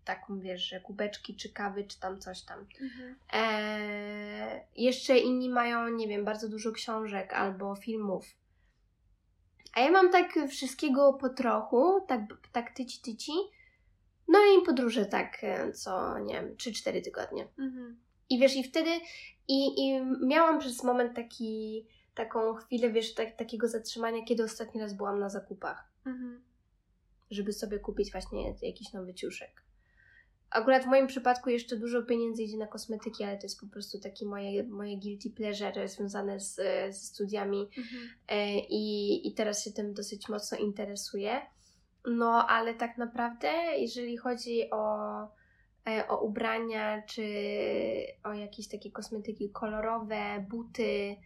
taką wiesz, że kubeczki czy kawy, czy tam coś tam. Mhm. E, jeszcze inni mają, nie wiem, bardzo dużo książek albo filmów. A ja mam tak wszystkiego po trochu, tak, tak tyci tyci. No i podróże tak e, co, nie wiem, 3-4 tygodnie. Mhm. I wiesz, i wtedy i, i miałam przez moment taki, taką chwilę, wiesz, tak, takiego zatrzymania, kiedy ostatni raz byłam na zakupach. Mhm. Żeby sobie kupić właśnie jakiś nowy ciuszek. Akurat w moim przypadku jeszcze dużo pieniędzy idzie na kosmetyki, ale to jest po prostu takie moje, moje guilty pleasure związane z, ze studiami mhm. e, i, i teraz się tym dosyć mocno interesuję. No, ale tak naprawdę, jeżeli chodzi o E, o ubrania, czy o jakieś takie kosmetyki kolorowe, buty,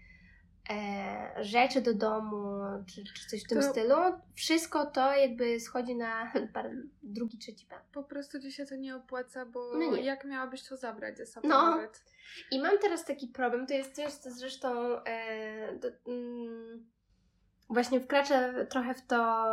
e, rzeczy do domu, czy, czy coś w tym to... stylu. Wszystko to jakby schodzi na drugi, trzeci plan. Po prostu ci się to nie opłaca, bo no jak miałabyś to zabrać ze sobą no. nawet? I mam teraz taki problem, to jest też zresztą e, do, mm, właśnie wkracza trochę w to,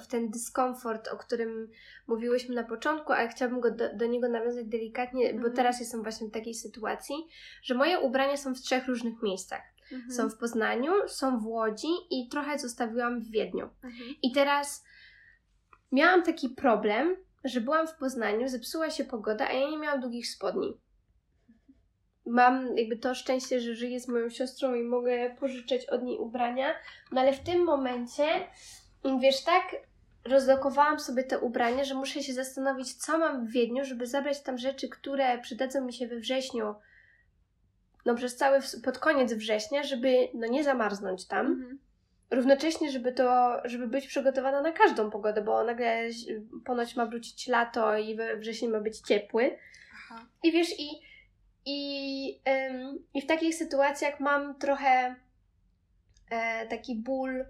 w ten dyskomfort, o którym mówiłyśmy na początku, ale chciałabym go do, do niego nawiązać delikatnie, mhm. bo teraz jestem właśnie w takiej sytuacji, że moje ubrania są w trzech różnych miejscach. Mhm. Są w Poznaniu, są w Łodzi i trochę zostawiłam w Wiedniu. Mhm. I teraz miałam taki problem, że byłam w Poznaniu, zepsuła się pogoda, a ja nie miałam długich spodni mam jakby to szczęście, że żyję z moją siostrą i mogę pożyczać od niej ubrania, no ale w tym momencie, wiesz, tak rozlokowałam sobie te ubrania, że muszę się zastanowić, co mam w Wiedniu, żeby zabrać tam rzeczy, które przydadzą mi się we wrześniu, no przez cały, pod koniec września, żeby no nie zamarznąć tam. Mhm. Równocześnie, żeby to, żeby być przygotowana na każdą pogodę, bo nagle ponoć ma wrócić lato i we wrześniu ma być ciepły. Aha. I wiesz, i, i, ym, i w takich sytuacjach mam trochę e, taki ból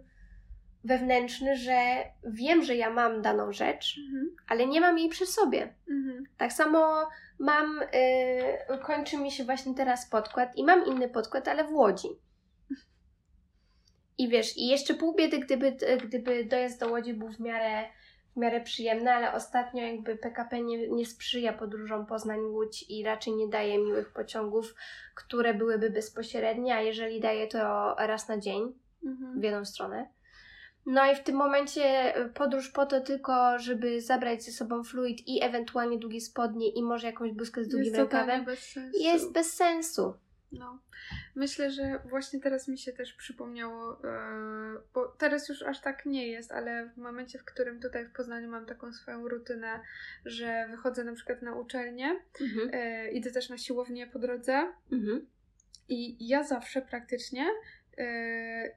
wewnętrzny, że wiem, że ja mam daną rzecz, mhm. ale nie mam jej przy sobie. Mhm. Tak samo mam, y, kończy mi się właśnie teraz podkład i mam inny podkład, ale w Łodzi. I wiesz, i jeszcze pół biedy, gdyby, gdyby dojazd do Łodzi był w miarę, w miarę przyjemny, ale ostatnio jakby PKP nie, nie sprzyja podróżom Poznań-Łódź i raczej nie daje miłych pociągów, które byłyby bezpośrednie, a jeżeli daje to raz na dzień mhm. w jedną stronę. No i w tym momencie podróż po to tylko, żeby zabrać ze sobą fluid i ewentualnie długie spodnie i może jakąś bluzkę z długim rękawem, bez jest bez sensu. No, myślę, że właśnie teraz mi się też przypomniało, yy, bo teraz już aż tak nie jest, ale w momencie, w którym tutaj w Poznaniu mam taką swoją rutynę, że wychodzę na przykład na uczelnię, mhm. yy, idę też na siłownię po drodze mhm. i ja zawsze praktycznie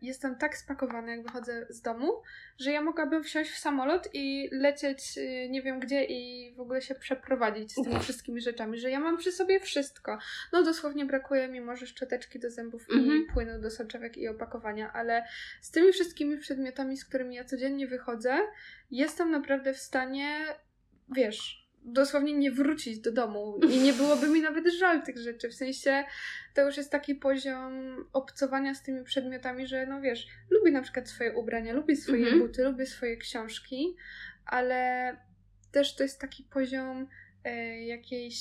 jestem tak spakowana, jak wychodzę z domu, że ja mogłabym wsiąść w samolot i lecieć y, nie wiem gdzie i w ogóle się przeprowadzić z tymi wszystkimi rzeczami, że ja mam przy sobie wszystko. No dosłownie brakuje mi może szczoteczki do zębów i mhm. płynu do soczewek i opakowania, ale z tymi wszystkimi przedmiotami, z którymi ja codziennie wychodzę, jestem naprawdę w stanie, wiesz, dosłownie nie wrócić do domu i nie byłoby mi nawet żal tych rzeczy. W sensie to już jest taki poziom obcowania z tymi przedmiotami, że no wiesz, lubię na przykład swoje ubrania, lubię swoje mhm. buty, lubię swoje książki, ale też to jest taki poziom e, jakiejś,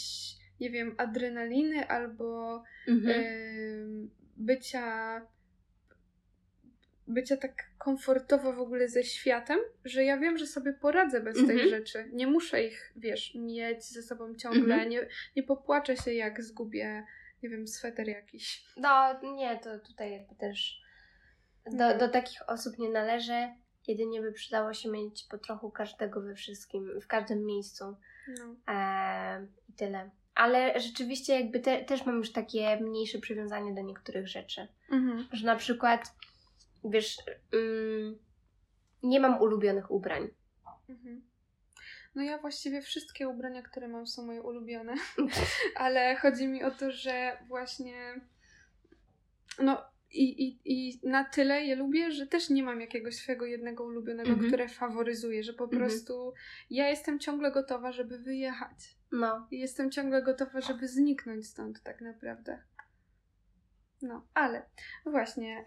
nie wiem, adrenaliny albo mhm. e, bycia bycia tak komfortowo w ogóle ze światem, że ja wiem, że sobie poradzę bez mhm. tych rzeczy. Nie muszę ich, wiesz, mieć ze sobą ciągle, mhm. nie, nie popłaczę się jak zgubię, nie wiem, sweter jakiś. No, nie, to tutaj jakby też do, no. do takich osób nie należy. Jedynie by przydało się mieć po trochu każdego we wszystkim, w każdym miejscu. No. I tyle. Ale rzeczywiście jakby te, też mam już takie mniejsze przywiązanie do niektórych rzeczy. Mhm. Że na przykład wiesz, ym, nie mam ulubionych ubrań. Mhm. No ja właściwie wszystkie ubrania, które mam są moje ulubione, ale chodzi mi o to, że właśnie no i, i, i na tyle je lubię, że też nie mam jakiegoś swojego jednego ulubionego, mhm. które faworyzuję, że po mhm. prostu ja jestem ciągle gotowa, żeby wyjechać. No. I jestem ciągle gotowa, żeby zniknąć stąd tak naprawdę. No, ale właśnie,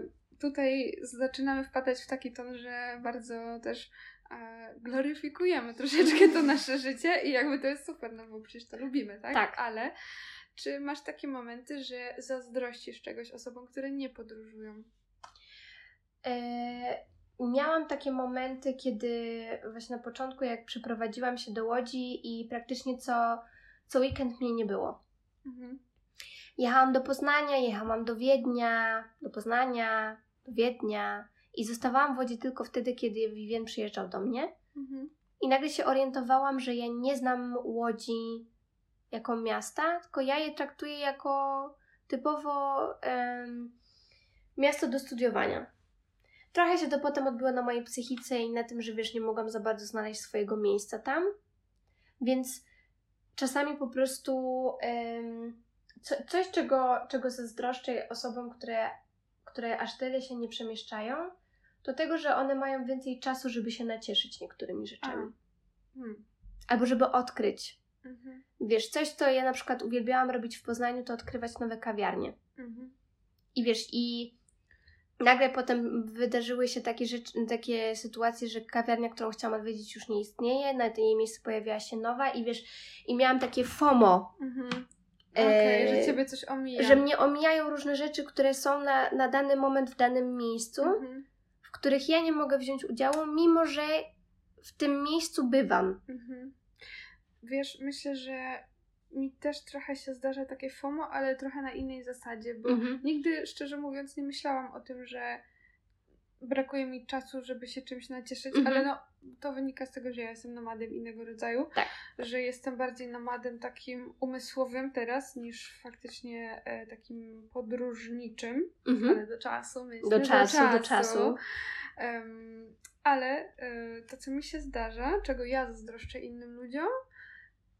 yy, tutaj zaczynamy wpadać w taki ton, że bardzo też e, gloryfikujemy troszeczkę to nasze życie i jakby to jest super, no bo przecież to lubimy, tak? Tak. Ale czy masz takie momenty, że zazdrościsz czegoś osobom, które nie podróżują? E, miałam takie momenty, kiedy właśnie na początku, jak przeprowadziłam się do Łodzi i praktycznie co, co weekend mnie nie było. Mhm. Jechałam do Poznania, jechałam do Wiednia, do Poznania, do Wiednia i zostawałam w Łodzi tylko wtedy, kiedy Vivien przyjeżdżał do mnie. Mhm. I nagle się orientowałam, że ja nie znam Łodzi jako miasta, tylko ja je traktuję jako typowo um, miasto do studiowania. Trochę się to potem odbyło na mojej psychice i na tym, że wiesz, nie mogłam za bardzo znaleźć swojego miejsca tam. Więc czasami po prostu um, co, coś, czego, czego zazdroszczę osobom, które które aż tyle się nie przemieszczają, to tego, że one mają więcej czasu, żeby się nacieszyć niektórymi rzeczami. Hmm. Albo żeby odkryć. Mhm. Wiesz, coś, co ja na przykład uwielbiałam robić w Poznaniu, to odkrywać nowe kawiarnie. Mhm. I wiesz, i nagle potem wydarzyły się takie, rzeczy, takie sytuacje, że kawiarnia, którą chciałam odwiedzić, już nie istnieje, na jej miejscu pojawiła się nowa i wiesz, i miałam takie FOMO. Mhm. Okay, że ciebie coś omija. Że mnie omijają różne rzeczy, które są na, na dany moment w danym miejscu, mhm. w których ja nie mogę wziąć udziału, mimo że w tym miejscu bywam. Mhm. Wiesz, myślę, że mi też trochę się zdarza takie FOMO, ale trochę na innej zasadzie, bo mhm. nigdy, szczerze mówiąc, nie myślałam o tym, że brakuje mi czasu, żeby się czymś nacieszyć, Mhm. ale no to wynika z tego, że ja jestem nomadem innego rodzaju. Tak. Że jestem bardziej nomadem takim umysłowym teraz niż faktycznie e, takim podróżniczym, Mhm. ale do czasu myślę. Do czasu, do czasu. Em, ale e, to, co mi się zdarza, czego ja zazdroszczę innym ludziom,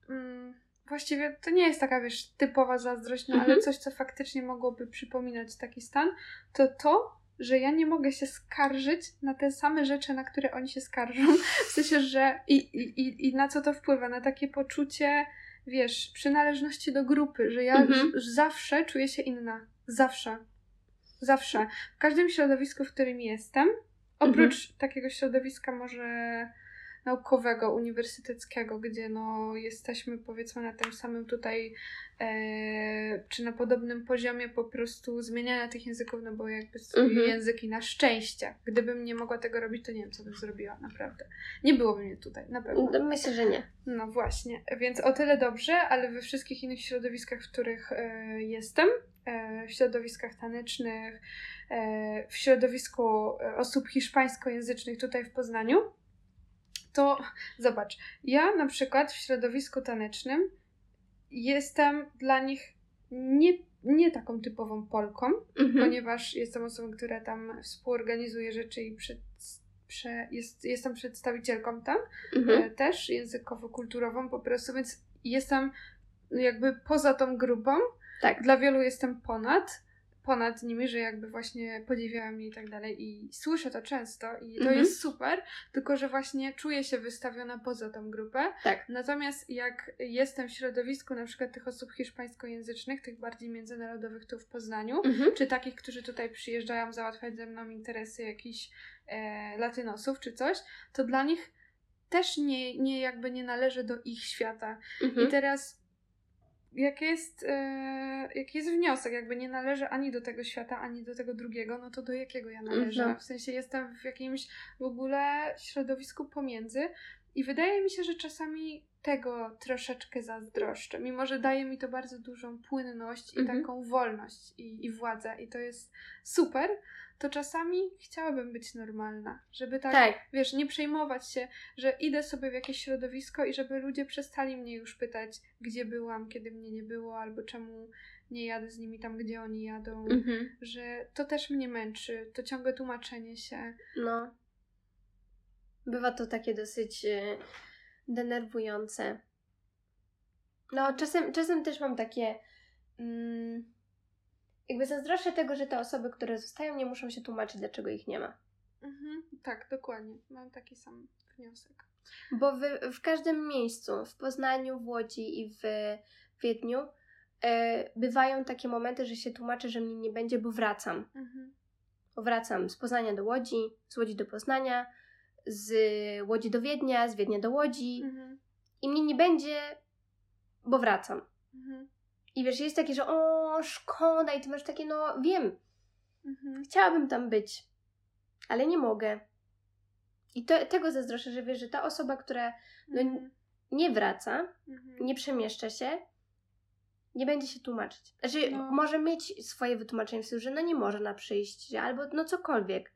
mm, właściwie to nie jest taka, wiesz, typowa zazdrość, no, ale Mhm. coś, co faktycznie mogłoby przypominać taki stan, to to, że ja nie mogę się skarżyć na te same rzeczy, na które oni się skarżą. W sensie, że i, i, i- na co to wpływa? Na takie poczucie, wiesz, przynależności do grupy, że ja Mhm. zawsze czuję się inna. Zawsze. Zawsze. W każdym środowisku, w którym jestem, oprócz takiego środowiska może naukowego, uniwersyteckiego, gdzie no jesteśmy powiedzmy na tym samym tutaj e, czy na podobnym poziomie po prostu zmieniania tych języków, no bo jakby Mhm. języki na szczęście. Gdybym nie mogła tego robić, to nie wiem, co bym zrobiła, naprawdę. Nie byłoby mnie tutaj, na pewno. No, Myślę, że nie. No właśnie, więc o tyle dobrze, ale we wszystkich innych środowiskach, w których e, jestem, e, w środowiskach tanecznych, e, w środowisku e, osób hiszpańskojęzycznych tutaj w Poznaniu, to zobacz, ja na przykład w środowisku tanecznym jestem dla nich nie, nie taką typową Polką, Mhm. ponieważ jestem osobą, która tam współorganizuje rzeczy i przed, prze, jest, jestem przedstawicielką tam Mhm. e, też językowo-kulturową po prostu, więc jestem jakby poza tą grupą. Tak. Dla wielu jestem ponad, ponad nimi, że jakby właśnie podziwiają mnie i tak dalej i słyszę to często i to Mhm. jest super, tylko że właśnie czuję się wystawiona poza tą grupę. Tak. Natomiast jak jestem w środowisku na przykład tych osób hiszpańskojęzycznych, tych bardziej międzynarodowych tu w Poznaniu, Mhm. czy takich, którzy tutaj przyjeżdżają załatwiać ze mną interesy jakichś e, latynosów czy coś, to dla nich też nie, nie jakby nie należy do ich świata. Mhm. I teraz jak jest, e, jaki jest wniosek, jakby nie należy ani do tego świata, ani do tego drugiego, no to do jakiego ja należę? Mhm. W sensie jestem w jakimś w ogóle środowisku pomiędzy i wydaje mi się, że czasami tego troszeczkę zazdroszczę, mimo że daje mi to bardzo dużą płynność i Mhm. taką wolność i, i władzę i to jest super, to czasami chciałabym być normalna, żeby tak, Tak. wiesz, nie przejmować się, że idę sobie w jakieś środowisko i żeby ludzie przestali mnie już pytać, gdzie byłam, kiedy mnie nie było, albo czemu nie jadę z nimi tam, gdzie oni jadą, Mhm. że to też mnie męczy, to ciągłe tłumaczenie się. No. Bywa to takie dosyć e, denerwujące. No, czasem, czasem też mam takie. Mm, jakby zazdroszczę tego, że te osoby, które zostają, nie muszą się tłumaczyć, dlaczego ich nie ma. Mhm, tak, dokładnie. Mam taki sam wniosek. Bo w, w każdym miejscu, w Poznaniu, w Łodzi i w Wiedniu, e, bywają takie momenty, że się tłumaczę, że mnie nie będzie, bo wracam. Mhm. Bo wracam z Poznania do Łodzi, z Łodzi do Poznania, z Łodzi do Wiednia, z Wiednia do Łodzi Mhm. i mnie nie będzie, bo wracam. Mhm. I wiesz, jest takie, że o, szkoda i ty masz takie, no wiem, Mhm. chciałabym tam być, ale nie mogę. I to, tego zazdroszczę, że wiesz, że ta osoba, która no, Mhm. nie wraca, Mhm. nie przemieszcza się, nie będzie się tłumaczyć. Znaczy, No. może mieć swoje wytłumaczenie w stylu, że no nie może na przyjść, albo no cokolwiek.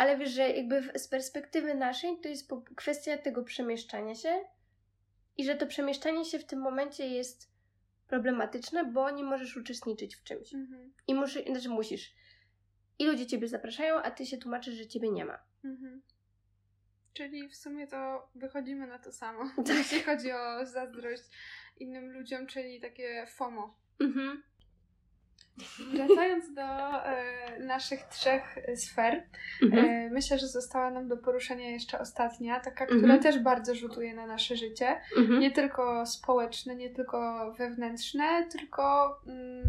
Ale wiesz, że jakby z perspektywy naszej to jest kwestia tego przemieszczania się i że to przemieszczanie się w tym momencie jest problematyczne, bo nie możesz uczestniczyć w czymś. Mhm. I muszy, znaczy musisz. I ludzie ciebie zapraszają, a ty się tłumaczysz, że ciebie nie ma. Mhm. Czyli w sumie to wychodzimy na to samo, Tak. jeśli chodzi o zazdrość innym ludziom, czyli takie FOMO. Mhm. Wracając do e, naszych trzech e, sfer, Mhm. e, myślę, że została nam do poruszenia jeszcze ostatnia, taka, Mhm. która też bardzo rzutuje na nasze życie. Mhm. Nie tylko społeczne, nie tylko wewnętrzne, tylko mm,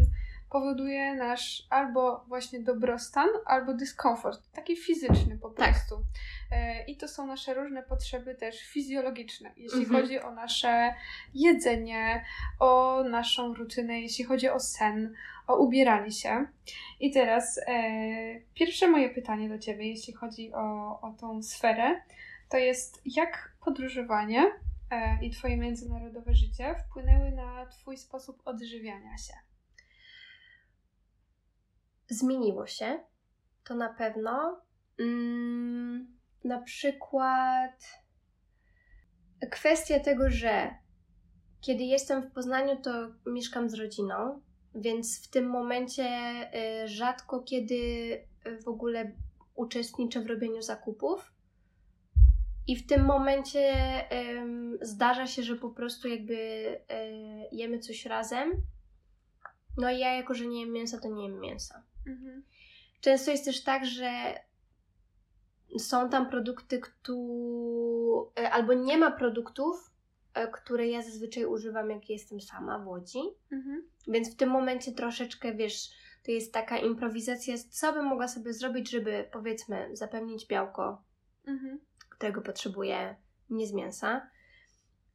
powoduje nasz albo właśnie dobrostan, albo dyskomfort, taki fizyczny po Tak. prostu. E, I to są nasze różne potrzeby też fizjologiczne, jeśli Mhm. chodzi o nasze jedzenie, o naszą rutynę, jeśli chodzi o sen, o ubieranie się. I teraz e, pierwsze moje pytanie do Ciebie, jeśli chodzi o, o tą sferę, to jest jak podróżowanie e, i Twoje międzynarodowe życie wpłynęły na Twój sposób odżywiania się? Zmieniło się. To na pewno. Mm, na przykład kwestia tego, że kiedy jestem w Poznaniu, to mieszkam z rodziną, więc w tym momencie y, rzadko kiedy w ogóle uczestniczę w robieniu zakupów. I w tym momencie zdarza się, że po prostu jakby um, jemy coś razem. No i ja jako, że nie jem mięsa, to nie jem mięsa. Mhm. Często jest też tak, że są tam produkty, które albo nie ma produktów, które ja zazwyczaj używam, jak jestem sama w Łodzi. Mhm. Więc w tym momencie troszeczkę, wiesz, to jest taka improwizacja, co bym mogła sobie zrobić, żeby powiedzmy zapewnić białko, mhm. którego potrzebuję nie z mięsa.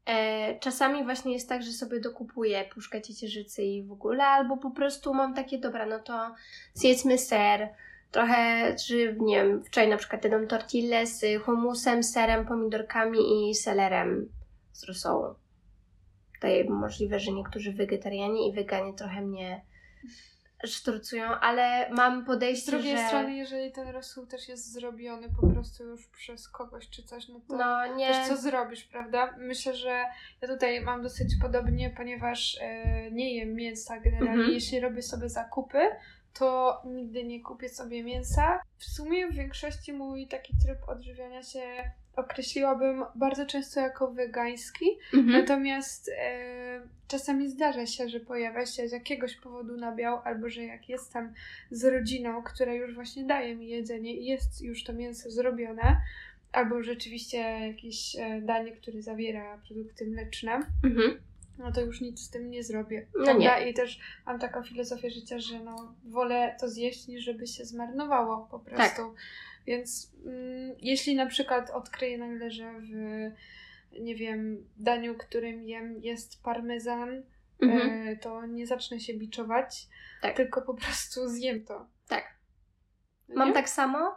E, czasami właśnie jest tak, że sobie dokupuję puszkę ciecierzycy i w ogóle, albo po prostu mam takie, dobra, no to zjedzmy ser, trochę, czy nie wiem, wczoraj na przykład jadłam tortille z humusem, serem, pomidorkami i selerem z rosołu. Tutaj możliwe, że niektórzy wegetarianie i weganie trochę mnie szturcują, ale mam podejście, Z drugiej że... strony, jeżeli ten rosół też jest zrobiony po prostu już przez kogoś czy coś, no to no, nie... też co zrobisz, prawda? Myślę, że ja tutaj mam dosyć podobnie, ponieważ e, nie jem mięsa generalnie. Mhm. Jeśli robię sobie zakupy, to nigdy nie kupię sobie mięsa. W sumie w większości mój taki tryb odżywiania się określiłabym bardzo często jako wegański, mhm. natomiast e, czasami zdarza się, że pojawia się z jakiegoś powodu nabiał, albo że jak jestem z rodziną, która już właśnie daje mi jedzenie i jest już to mięso zrobione, albo rzeczywiście jakieś e, danie, które zawiera produkty mleczne, mhm no to już nic z tym nie zrobię. No nie. I też mam taką filozofię życia, że no, wolę to zjeść, niż żeby się zmarnowało po prostu. Tak. Więc mm, jeśli na przykład odkryję nagle, że w nie wiem, daniu, którym jem jest parmezan, mhm. e, to nie zacznę się biczować, tak. tylko po prostu zjem to. Tak. No Mam tak samo.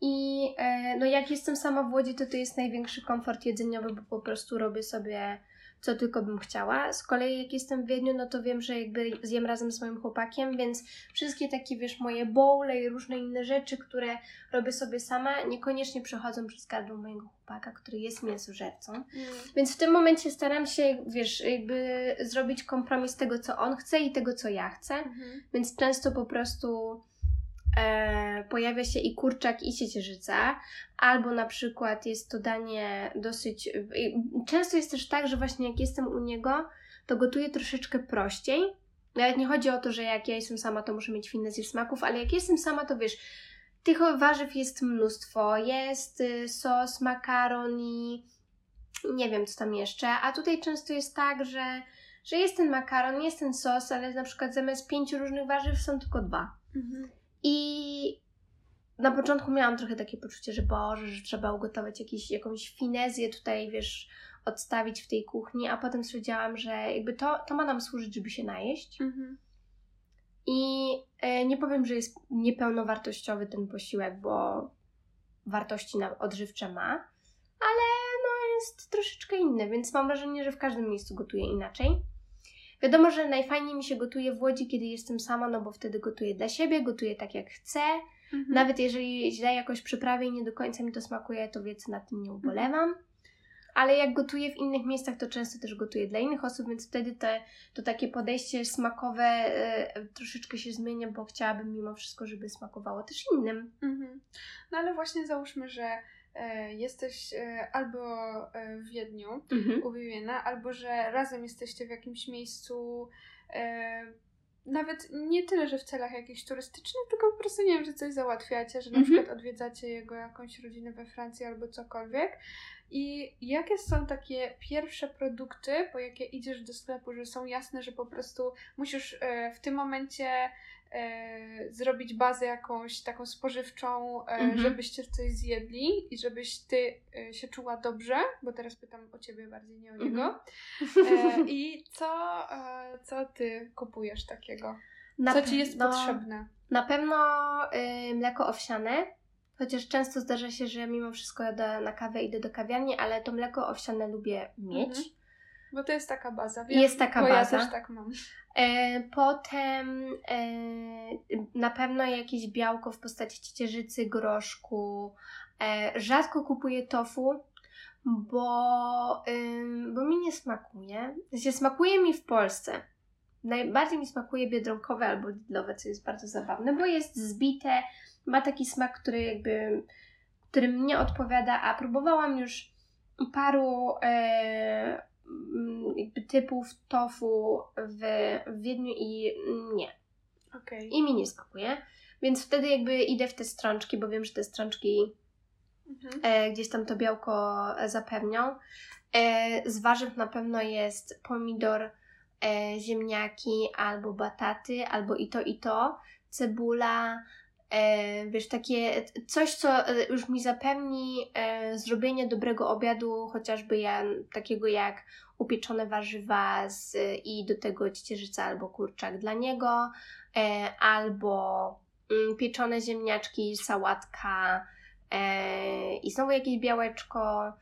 I e, no jak jestem sama w Łodzi, to to jest największy komfort jedzeniowy, bo po prostu robię sobie co tylko bym chciała. Z kolei jak jestem w Wiedniu, no to wiem, że jakby zjem razem z moim chłopakiem, więc wszystkie takie, wiesz, moje bowle i różne inne rzeczy, które robię sobie sama, niekoniecznie przechodzą przez gardło mojego chłopaka, który jest mięsożercą. Mm. Więc w tym momencie staram się, wiesz, jakby zrobić kompromis tego, co on chce i tego, co ja chcę. Mm-hmm. Więc często po prostu e, pojawia się i kurczak, i ciecierzyca, albo na przykład jest to danie dosyć. Często jest też tak, że właśnie jak jestem u niego, to gotuję troszeczkę prościej. Nawet nie chodzi o to, że jak ja jestem sama, to muszę mieć finezję smaków, ale jak jestem sama, to wiesz, tych warzyw jest mnóstwo. Jest y, sos, makaroni, nie wiem co tam jeszcze. A tutaj często jest tak, że, że jest ten makaron, jest ten sos, ale na przykład zamiast pięciu różnych warzyw są tylko dwa. Mhm. I na początku miałam trochę takie poczucie, że Boże, że trzeba ugotować jakiś, jakąś finezję tutaj, wiesz, odstawić w tej kuchni, a potem stwierdziłam, że jakby to, to ma nam służyć, żeby się najeść. Mhm. I e, nie powiem, że jest niepełnowartościowy ten posiłek, bo wartości na, odżywcze ma, ale no jest troszeczkę inny, więc mam wrażenie, że w każdym miejscu gotuję inaczej. Wiadomo, że najfajniej mi się gotuje w Łodzi, kiedy jestem sama, no bo wtedy gotuję dla siebie, gotuję tak jak chcę. Mhm. Nawet jeżeli źle jakoś przyprawię i nie do końca mi to smakuje, to wiecie, nad tym nie ubolewam. Mhm. Ale jak gotuję w innych miejscach, to często też gotuję dla innych osób, więc wtedy te, to takie podejście smakowe y, troszeczkę się zmienia, bo chciałabym mimo wszystko, żeby smakowało też innym. Mhm. No ale właśnie załóżmy, że E, jesteś e, albo e, w Wiedniu mhm. u Viviana, albo że razem jesteście w jakimś miejscu nawet nie tyle, że w celach jakichś turystycznych, tylko po prostu nie wiem, że coś załatwiacie, że na mhm. przykład odwiedzacie jego jakąś rodzinę we Francji albo cokolwiek. I jakie są takie pierwsze produkty, po jakie idziesz do sklepu, że są jasne, że po prostu musisz w tym momencie e, zrobić bazę jakąś taką spożywczą, e, mhm. żebyście coś zjedli i żebyś ty e, się czuła dobrze, bo teraz pytam o ciebie bardziej, nie o niego. Mhm. E, I co, e, co ty kupujesz takiego? Na co ci jest potrzebne? Na pewno y, mleko owsiane, chociaż często zdarza się, że mimo wszystko jadę na kawę, idę do kawiarni, ale to mleko owsiane lubię mieć. Mhm. Bo to jest taka baza. Wiem, jest taka bo baza. Ja też tak mam. E, potem e, na pewno jakieś białko w postaci ciecierzycy, groszku. E, rzadko kupuję tofu, bo, bo mi nie smakuje. Znaczy, smakuje mi w Polsce. Najbardziej mi smakuje biedronkowe albo lidlowe, co jest bardzo zabawne, bo jest zbite, ma taki smak, który jakby, który mnie odpowiada, a próbowałam już paru e, jakby typów tofu w, w Wiedniu i nie. Okay. I mi nie smakuje. Więc wtedy jakby idę w te strączki, bo wiem, że te strączki mhm. e, gdzieś tam to białko zapewnią. E, z warzyw na pewno jest pomidor, e, ziemniaki albo bataty, albo i to, i to. Cebula, E, wiesz, takie coś, co e, już mi zapewni e, zrobienie dobrego obiadu, chociażby ja, takiego jak upieczone warzywa z, i do tego ciecierzyca albo kurczak dla niego, e, albo mm, pieczone ziemniaczki, sałatka e, i znowu jakieś białeczko.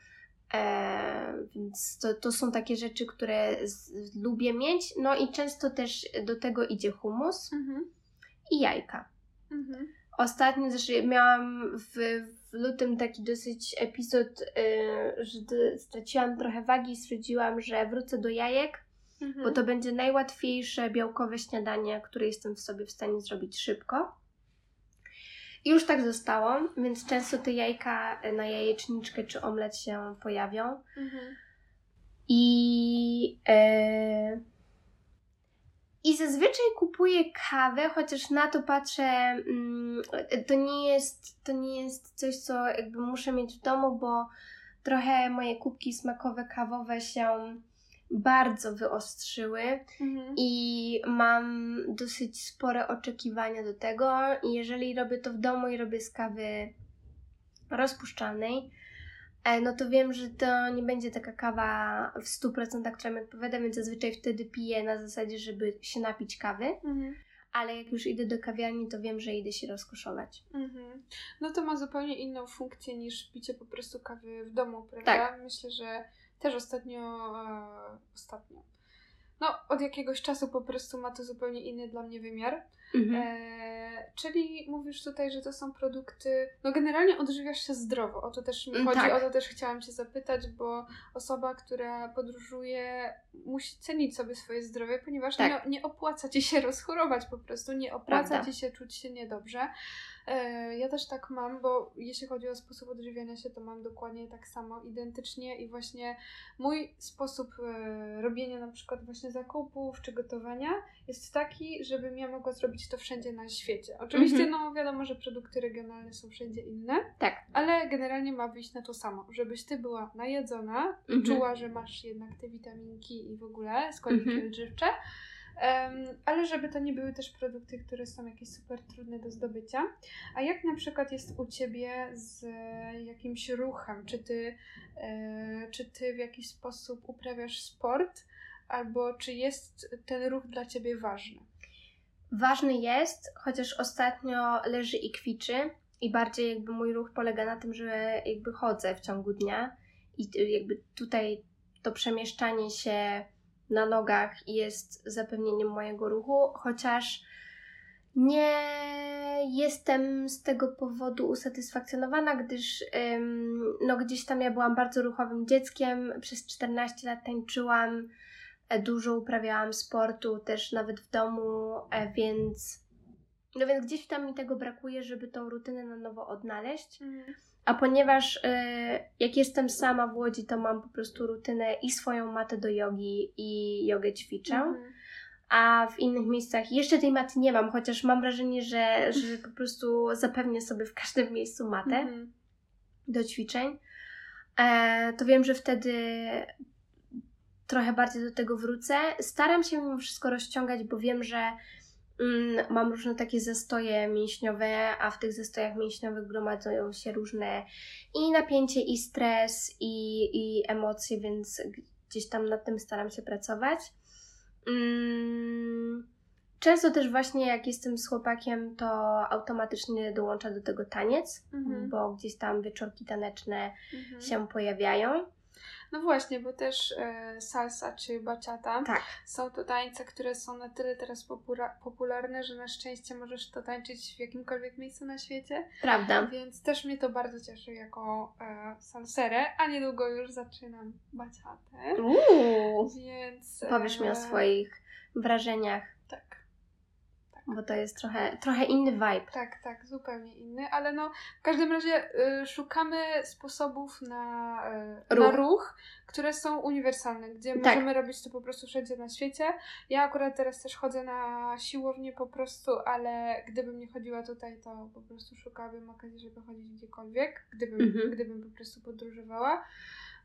E, więc to, to są takie rzeczy, które z, lubię mieć. No i często też do tego idzie humus mhm. i jajka. Mhm. Ostatnio zresztą miałam w, w lutym taki dosyć epizod, yy, że straciłam trochę wagi i stwierdziłam, że wrócę do jajek, mhm. bo to będzie najłatwiejsze białkowe śniadanie, które jestem w sobie w stanie zrobić szybko. I już tak zostało, więc często te jajka na jajeczniczkę czy omlet się pojawią. Mhm. I. Yy, i zazwyczaj kupuję kawę, chociaż na to patrzę, mm, to nie jest, to nie jest coś, co jakby muszę mieć w domu, bo trochę moje kubki smakowe, kawowe się bardzo wyostrzyły mhm. i mam dosyć spore oczekiwania do tego. I jeżeli robię to w domu i robię z kawy rozpuszczalnej, no to wiem, że to nie będzie taka kawa w 100%, która mi odpowiada, więc zazwyczaj wtedy piję na zasadzie, żeby się napić kawy. Mhm. Ale jak już idę do kawiarni, to wiem, że idę się rozkoszować. Mhm. No to ma zupełnie inną funkcję niż picie po prostu kawy w domu, prawda? Tak. Myślę, że też ostatnio, e, ostatnio, no od jakiegoś czasu po prostu ma to zupełnie inny dla mnie wymiar. Mhm. E, czyli mówisz tutaj, że to są produkty. No, generalnie odżywiasz się zdrowo. O to też mi mm, chodzi, tak. o to też chciałam Cię zapytać, bo osoba, która podróżuje, musi cenić sobie swoje zdrowie, ponieważ tak. nie, nie opłaca ci się rozchorować po prostu, nie opłaca Prawda. ci się czuć się niedobrze. E, ja też tak mam, bo jeśli chodzi o sposób odżywiania się, to mam dokładnie tak samo, identycznie i właśnie mój sposób e, robienia na przykład właśnie zakupów czy gotowania jest taki, żebym ja mogła zrobić to wszędzie na świecie. Oczywiście, mhm. no wiadomo, że produkty regionalne są wszędzie inne, tak. ale generalnie ma wyjść na to samo, żebyś ty była najedzona mhm. czuła, że masz jednak te witaminki i w ogóle składniki mhm. odżywcze, Um, ale żeby to nie były też produkty, które są jakieś super trudne do zdobycia. A jak na przykład jest u Ciebie z jakimś ruchem? Czy Ty, e, czy ty w jakiś sposób uprawiasz sport? Albo czy jest ten ruch dla Ciebie ważny? Ważny jest, chociaż ostatnio leży i kwiczy i bardziej jakby mój ruch polega na tym, że jakby chodzę w ciągu dnia i jakby tutaj to przemieszczanie się na nogach jest zapewnieniem mojego ruchu, chociaż nie jestem z tego powodu usatysfakcjonowana, gdyż ym, no gdzieś tam ja byłam bardzo ruchowym dzieckiem, przez 14 lat tańczyłam, e, dużo uprawiałam sportu, też nawet w domu, e, więc no więc gdzieś tam mi tego brakuje, żeby tą rutynę na nowo odnaleźć. Mhm. A ponieważ y, jak jestem sama w Łodzi, to mam po prostu rutynę i swoją matę do jogi i jogę ćwiczę. Mhm. A w innych miejscach jeszcze tej maty nie mam, chociaż mam wrażenie, że, że po prostu zapewnię sobie w każdym miejscu matę mhm. do ćwiczeń. E, to wiem, że wtedy trochę bardziej do tego wrócę. Staram się mimo wszystko rozciągać, bo wiem, że mam różne takie zastoje mięśniowe, a w tych zastojach mięśniowych gromadzą się różne i napięcie, i stres, i, i emocje, więc gdzieś tam nad tym staram się pracować. Mm, często też właśnie jak jestem z chłopakiem, to automatycznie dołącza do tego taniec, mhm. bo gdzieś tam wieczorki taneczne mhm. się pojawiają. No właśnie, bo też e, salsa czy bachata tak. są to tańce, które są na tyle teraz popularne, że na szczęście możesz to tańczyć w jakimkolwiek miejscu na świecie. Prawda. Więc też mnie to bardzo cieszy jako e, salserę, a niedługo już zaczynam bachatę. Uuu. Więc... Powiesz mi o swoich wrażeniach. Bo to jest trochę, trochę inny vibe. Tak, tak, zupełnie inny, ale no w każdym razie y, szukamy sposobów na, y, ruch. na ruch, które są uniwersalne, gdzie tak. możemy robić to po prostu wszędzie na świecie. Ja akurat teraz też chodzę na siłownię po prostu, ale gdybym nie chodziła tutaj, to po prostu szukałabym okazji, żeby chodzić gdziekolwiek, gdybym, mhm. gdybym po prostu podróżowała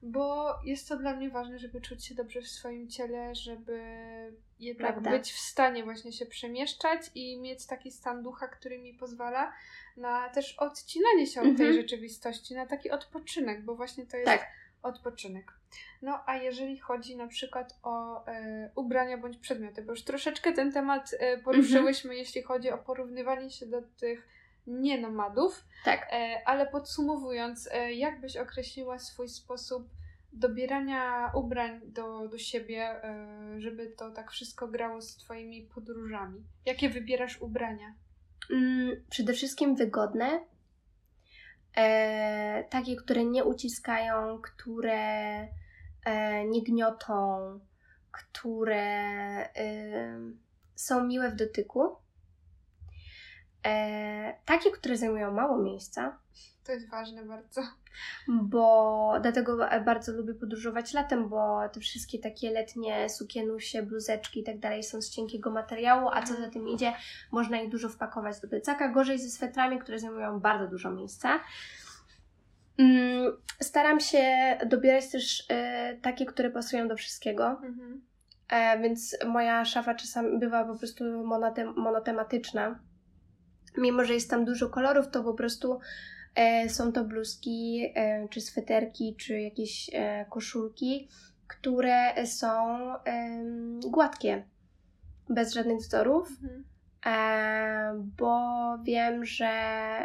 bo jest to dla mnie ważne, żeby czuć się dobrze w swoim ciele, żeby jednak Prawda. być w stanie właśnie się przemieszczać i mieć taki stan ducha, który mi pozwala na też odcinanie się od tej mhm. rzeczywistości, na taki odpoczynek, bo właśnie to jest tak. odpoczynek. No a jeżeli chodzi na przykład o e, ubrania bądź przedmioty, bo już troszeczkę ten temat e, poruszyłyśmy, mhm. jeśli chodzi o porównywanie się do tych nie nomadów. Tak. E, ale podsumowując, e, jak byś określiła swój sposób dobierania ubrań do, do siebie, e, żeby to tak wszystko grało z Twoimi podróżami? Jakie wybierasz ubrania? Mm, przede wszystkim wygodne. E, takie, które nie uciskają, które e, nie gniotą, które są miłe w dotyku. E, takie, które zajmują mało miejsca. To jest ważne bardzo. Bo dlatego bardzo lubię podróżować latem, bo te wszystkie takie letnie sukienusie, bluzeczki i tak dalej są z cienkiego materiału, a co za tym idzie, można ich dużo wpakować do plecaka. Gorzej ze swetrami, które zajmują bardzo dużo miejsca. Mm, staram się dobierać też e, takie, które pasują do wszystkiego. Mhm. E, więc moja szafa czasami bywa po prostu monotem- monotematyczna mimo że jest tam dużo kolorów, to po prostu e, są to bluzki, e, czy sweterki, czy jakieś e, koszulki, które są gładkie, bez żadnych wzorów. Mhm. E, bo wiem, że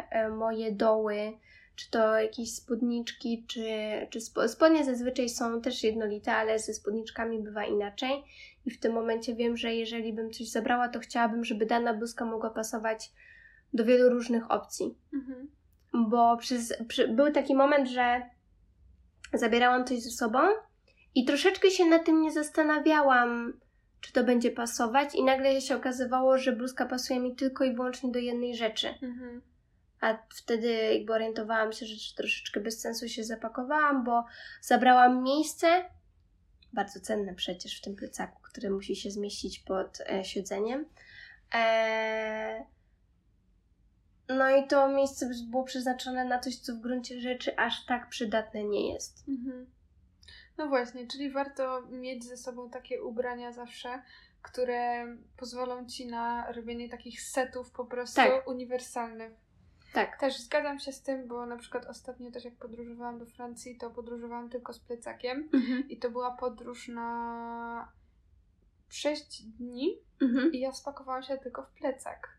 e, moje doły, czy to jakieś spódniczki, czy, czy spodnie zazwyczaj są też jednolite, ale ze spódniczkami bywa inaczej. I w tym momencie wiem, że jeżeli bym coś zabrała, to chciałabym, żeby dana bluzka mogła pasować do wielu różnych opcji. Mhm. Bo przez, przy, był taki moment, że zabierałam coś ze sobą i troszeczkę się na tym nie zastanawiałam, czy to będzie pasować, i nagle się okazywało, że bluzka pasuje mi tylko i wyłącznie do jednej rzeczy. Mhm. A wtedy jakby orientowałam się, że troszeczkę bez sensu się zapakowałam, bo zabrałam miejsce, bardzo cenne przecież w tym plecaku, który musi się zmieścić pod e, siedzeniem. Eee, no i to miejsce było przeznaczone na coś, co w gruncie rzeczy aż tak przydatne nie jest. Mhm. No właśnie, czyli warto mieć ze sobą takie ubrania zawsze, które pozwolą ci na robienie takich setów po prostu tak. uniwersalnych. Tak. Też zgadzam się z tym, bo na przykład ostatnio też jak podróżowałam do Francji, to podróżowałam tylko z plecakiem mhm. i to była podróż na 6 dni mhm. i ja spakowałam się tylko w plecak.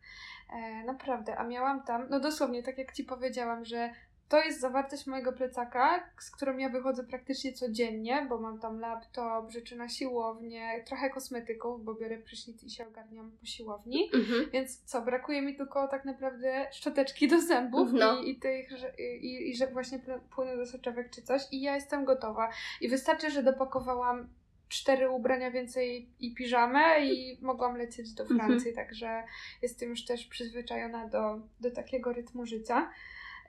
E, naprawdę, a miałam tam, no dosłownie, tak jak Ci powiedziałam, że to jest zawartość mojego plecaka, z którą ja wychodzę praktycznie codziennie, bo mam tam laptop, rzeczy na siłownię, trochę kosmetyków, bo biorę prysznic i się ogarniam po siłowni. Mhm. Więc co, brakuje mi tylko tak naprawdę szczoteczki do zębów no. i, i, tych, i, i że właśnie płynu do soczewek czy coś i ja jestem gotowa. I wystarczy, że dopakowałam cztery ubrania więcej i piżamę i mogłam lecieć do mhm. Francji, mhm. także jestem już też przyzwyczajona do, do takiego rytmu życia.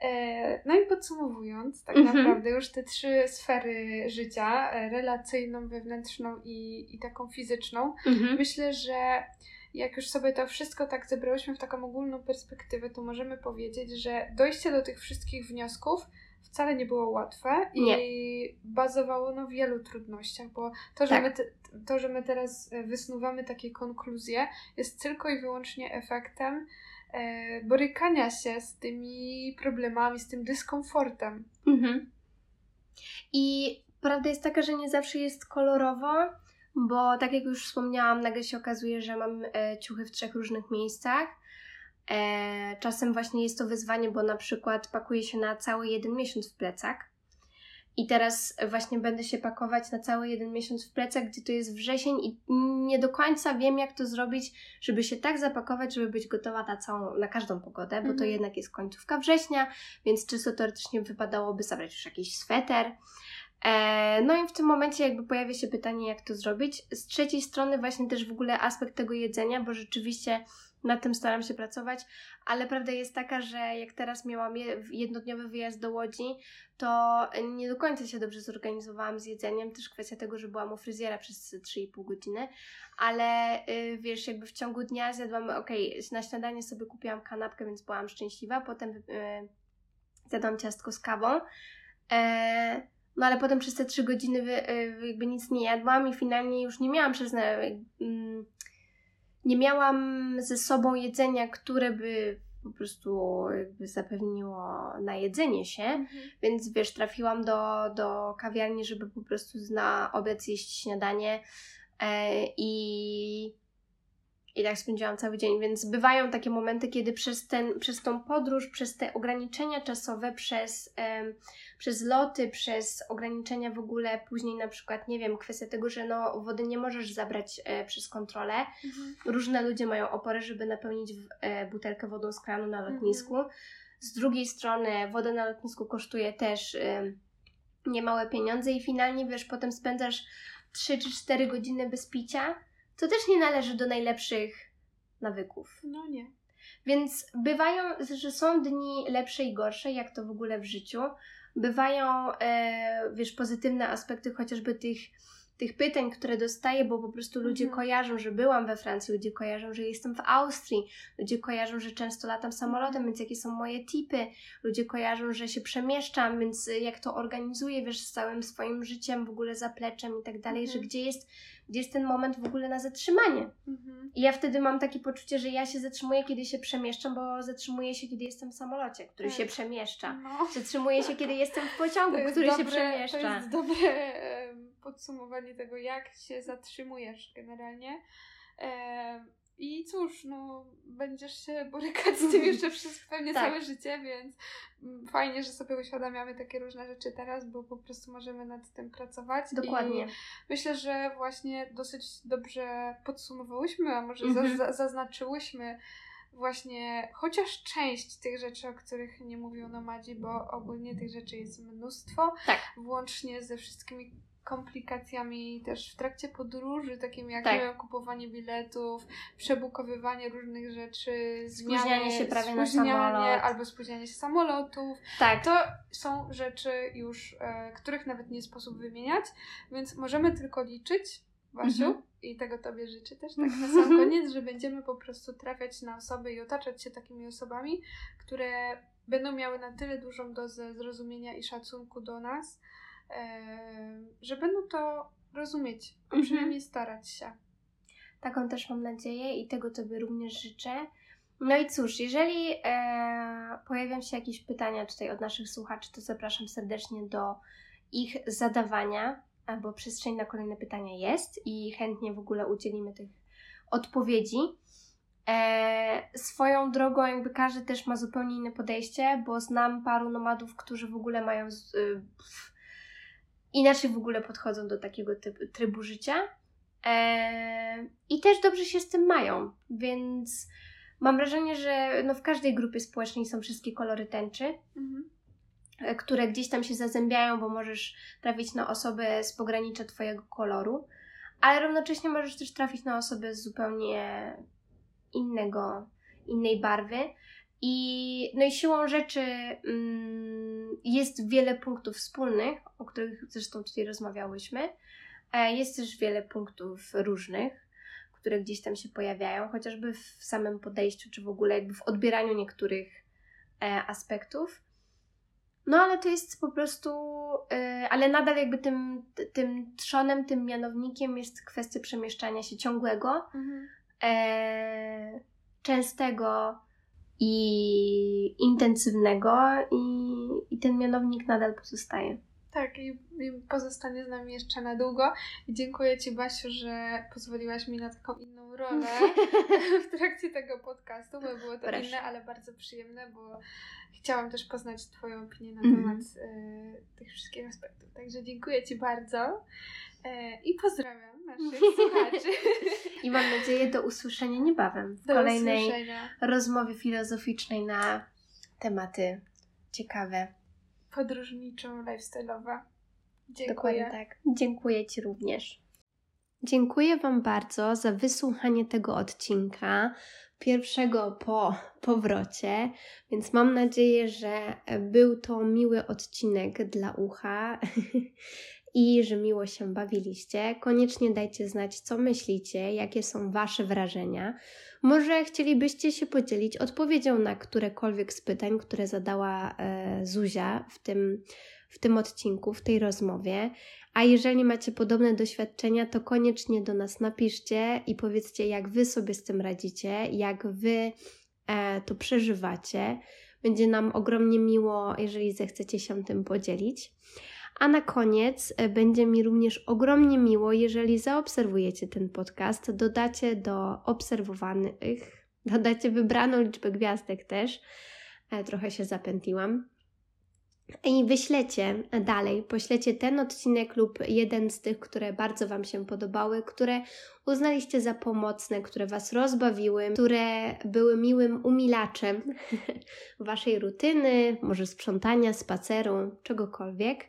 E, no i podsumowując, tak mhm. naprawdę już te trzy sfery życia, e, relacyjną, wewnętrzną i, i taką fizyczną, mhm. myślę, że jak już sobie to wszystko tak zebrałyśmy w taką ogólną perspektywę, to możemy powiedzieć, że dojście do tych wszystkich wniosków wcale nie było łatwe nie. i bazowało na wielu trudnościach, bo to, że, tak. my te, to, że my teraz e, wysnuwamy takie konkluzje, jest tylko i wyłącznie efektem e, borykania się z tymi problemami, z tym dyskomfortem. Mhm. I prawda jest taka, że nie zawsze jest kolorowo, bo tak jak już wspomniałam, nagle się okazuje, że mam e, ciuchy w trzech różnych miejscach czasem właśnie jest to wyzwanie, bo na przykład pakuje się na cały jeden miesiąc w plecak. I teraz właśnie będę się pakować na cały jeden miesiąc w plecach, gdzie to jest wrzesień i nie do końca wiem, jak to zrobić, żeby się tak zapakować, żeby być gotowa na całą, na każdą pogodę, bo to Mhm. jednak jest końcówka września, więc czysto teoretycznie wypadałoby zabrać już jakiś sweter. E, no i w tym momencie jakby pojawia się pytanie, jak to zrobić. Z trzeciej strony właśnie też w ogóle aspekt tego jedzenia, bo rzeczywiście nad tym staram się pracować, ale prawda jest taka, że jak teraz miałam je- jednodniowy wyjazd do Łodzi, to nie do końca się dobrze zorganizowałam z jedzeniem. Też kwestia tego, że byłam u fryzjera przez 3,5 godziny, ale y, wiesz, jakby w ciągu dnia zjadłam, okej, na śniadanie sobie kupiłam kanapkę, więc byłam szczęśliwa. Potem y, zjadłam ciastko z kawą. E, no ale potem przez te 3 godziny wy, y, jakby nic nie jadłam i finalnie już nie miałam przez. Mm, nie miałam ze sobą jedzenia, które by po prostu jakby zapewniło na jedzenie się, Mhm. więc wiesz, trafiłam do, do kawiarni, żeby po prostu na obiad zjeść śniadanie e, i, i tak spędziłam cały dzień, więc bywają takie momenty, kiedy przez, ten, przez tą podróż, przez te ograniczenia czasowe, przez, przez loty, przez ograniczenia w ogóle później na przykład, nie wiem, kwestia tego, że no wody nie możesz zabrać e, przez kontrolę, Mhm. różne ludzie mają opory, żeby napełnić w, e, butelkę wodą z kranu na lotnisku. Mhm. Z drugiej strony woda na lotnisku kosztuje też e, niemałe pieniądze i finalnie wiesz, potem spędzasz 3 czy 4 godziny bez picia, co też nie należy do najlepszych nawyków. No nie. Więc bywają, że są dni lepsze i gorsze, jak to w ogóle w życiu. Bywają, e, wiesz, pozytywne aspekty chociażby tych, tych pytań, które dostaję, bo po prostu ludzie Mhm. kojarzą, że byłam we Francji, ludzie kojarzą, że jestem w Austrii, ludzie kojarzą, że często latam samolotem, Mhm. więc jakie są moje tipy, ludzie kojarzą, że się przemieszczam, więc jak to organizuję, wiesz, z całym swoim życiem, w ogóle zapleczem i tak dalej, Mhm. że gdzie jest, gdzie jest ten moment w ogóle na zatrzymanie. Mhm. I ja wtedy mam takie poczucie, że ja się zatrzymuję, kiedy się przemieszczam, bo zatrzymuję się, kiedy jestem w samolocie, który Tak. się przemieszcza. No. Zatrzymuję się, kiedy jestem w pociągu, który się dobre- przemieszcza. To jest dobre podsumowanie tego, jak się zatrzymujesz generalnie. Em, I cóż, no, będziesz się borykać z tym jeszcze przez pewnie Tak. całe życie, więc fajnie, że sobie uświadamiamy takie różne rzeczy teraz, bo po prostu możemy nad tym pracować. Dokładnie. I myślę, że właśnie dosyć dobrze podsumowałyśmy, a może Mhm. za- za- zaznaczyłyśmy właśnie chociaż część tych rzeczy, o których nie mówił Nomadzi, bo ogólnie tych rzeczy jest mnóstwo, Tak. włącznie ze wszystkimi komplikacjami też w trakcie podróży, takimi jak Tak. kupowanie biletów, przebukowywanie różnych rzeczy, Spóźnianie zmiany, się prawie na spóźnianie samolot. albo spóźnianie się samolotów. Tak. To są rzeczy już, e, których nawet nie sposób wymieniać, więc możemy tylko liczyć, Basiu, Mhm. i tego Tobie życzę też tak na sam koniec, że będziemy po prostu trafiać na osoby i otaczać się takimi osobami, które będą miały na tyle dużą dozę zrozumienia i szacunku do nas, że będą to rozumieć, a Mhm. przynajmniej starać się. Taką też mam nadzieję i tego Tobie również życzę. No i cóż, jeżeli e, pojawią się jakieś pytania tutaj od naszych słuchaczy, to zapraszam serdecznie do ich zadawania, bo przestrzeń na kolejne pytania jest i chętnie w ogóle udzielimy tych odpowiedzi. E, swoją drogą, jakby każdy też ma zupełnie inne podejście, bo znam paru nomadów, którzy w ogóle mają z, y, inaczej w ogóle podchodzą do takiego typu, trybu życia. E, I też dobrze się z tym mają, więc mam wrażenie, że no w każdej grupie społecznej są wszystkie kolory tęczy, Mhm. e, które gdzieś tam się zazębiają, bo możesz trafić na osobę z pogranicza Twojego koloru, ale równocześnie możesz też trafić na osobę z zupełnie innego, innej barwy. I, no i siłą rzeczy mm, jest wiele punktów wspólnych, o których zresztą tutaj rozmawiałyśmy. E, Jest też wiele punktów różnych, które gdzieś tam się pojawiają, chociażby w samym podejściu, czy w ogóle jakby w odbieraniu niektórych e, aspektów. No ale to jest po prostu, e, ale nadal jakby tym, tym trzonem, tym mianownikiem jest kwestia przemieszczania się ciągłego, Mhm. częstego i intensywnego i, i ten mianownik nadal pozostaje. Tak, i, i pozostanie z nami jeszcze na długo. I dziękuję Ci, Basiu, że pozwoliłaś mi na taką inną rolę w trakcie tego podcastu, bo było to Proszę. inne, ale bardzo przyjemne, bo chciałam też poznać Twoją opinię na mm -hmm. temat y, tych wszystkich aspektów. Także dziękuję Ci bardzo y, i pozdrawiam naszych słuchaczy. I mam nadzieję do usłyszenia niebawem w do kolejnej usłyszenia. rozmowie filozoficznej na tematy ciekawe. Podróżniczo, lifestyle'owe. Dziękuję. Dokładnie tak. Dziękuję Ci również. Dziękuję Wam bardzo za wysłuchanie tego odcinka, pierwszego po powrocie, więc mam nadzieję, że był to miły odcinek dla ucha i że miło się bawiliście. Koniecznie dajcie znać, co myślicie, jakie są Wasze wrażenia. Może chcielibyście się podzielić odpowiedzią na którekolwiek z pytań, które zadała e, Zuzia w tym, w tym odcinku, w tej rozmowie. A jeżeli macie podobne doświadczenia, to koniecznie do nas napiszcie i powiedzcie, jak Wy sobie z tym radzicie, jak Wy e, to przeżywacie. Będzie nam ogromnie miło, jeżeli zechcecie się tym podzielić. A na koniec e, będzie mi również ogromnie miło, jeżeli zaobserwujecie ten podcast, dodacie do obserwowanych, dodacie wybraną liczbę gwiazdek też. E, trochę się zapętliłam. I wyślecie dalej, poślecie ten odcinek lub jeden z tych, które bardzo Wam się podobały, które uznaliście za pomocne, które Was rozbawiły, które były miłym umilaczem Waszej rutyny, może sprzątania, spaceru, czegokolwiek.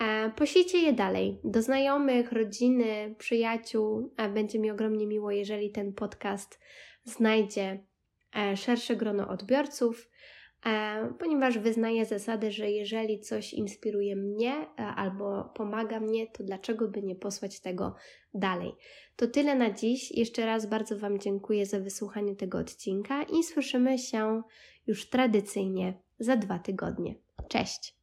E, poślijcie je dalej do znajomych, rodziny, przyjaciół. Będzie mi ogromnie miło, jeżeli ten podcast znajdzie e, szersze grono odbiorców, e, ponieważ wyznaję zasadę, że jeżeli coś inspiruje mnie albo pomaga mnie, to dlaczego by nie posłać tego dalej? To tyle na dziś. Jeszcze raz bardzo Wam dziękuję za wysłuchanie tego odcinka i słyszymy się już tradycyjnie za dwa tygodnie. Cześć!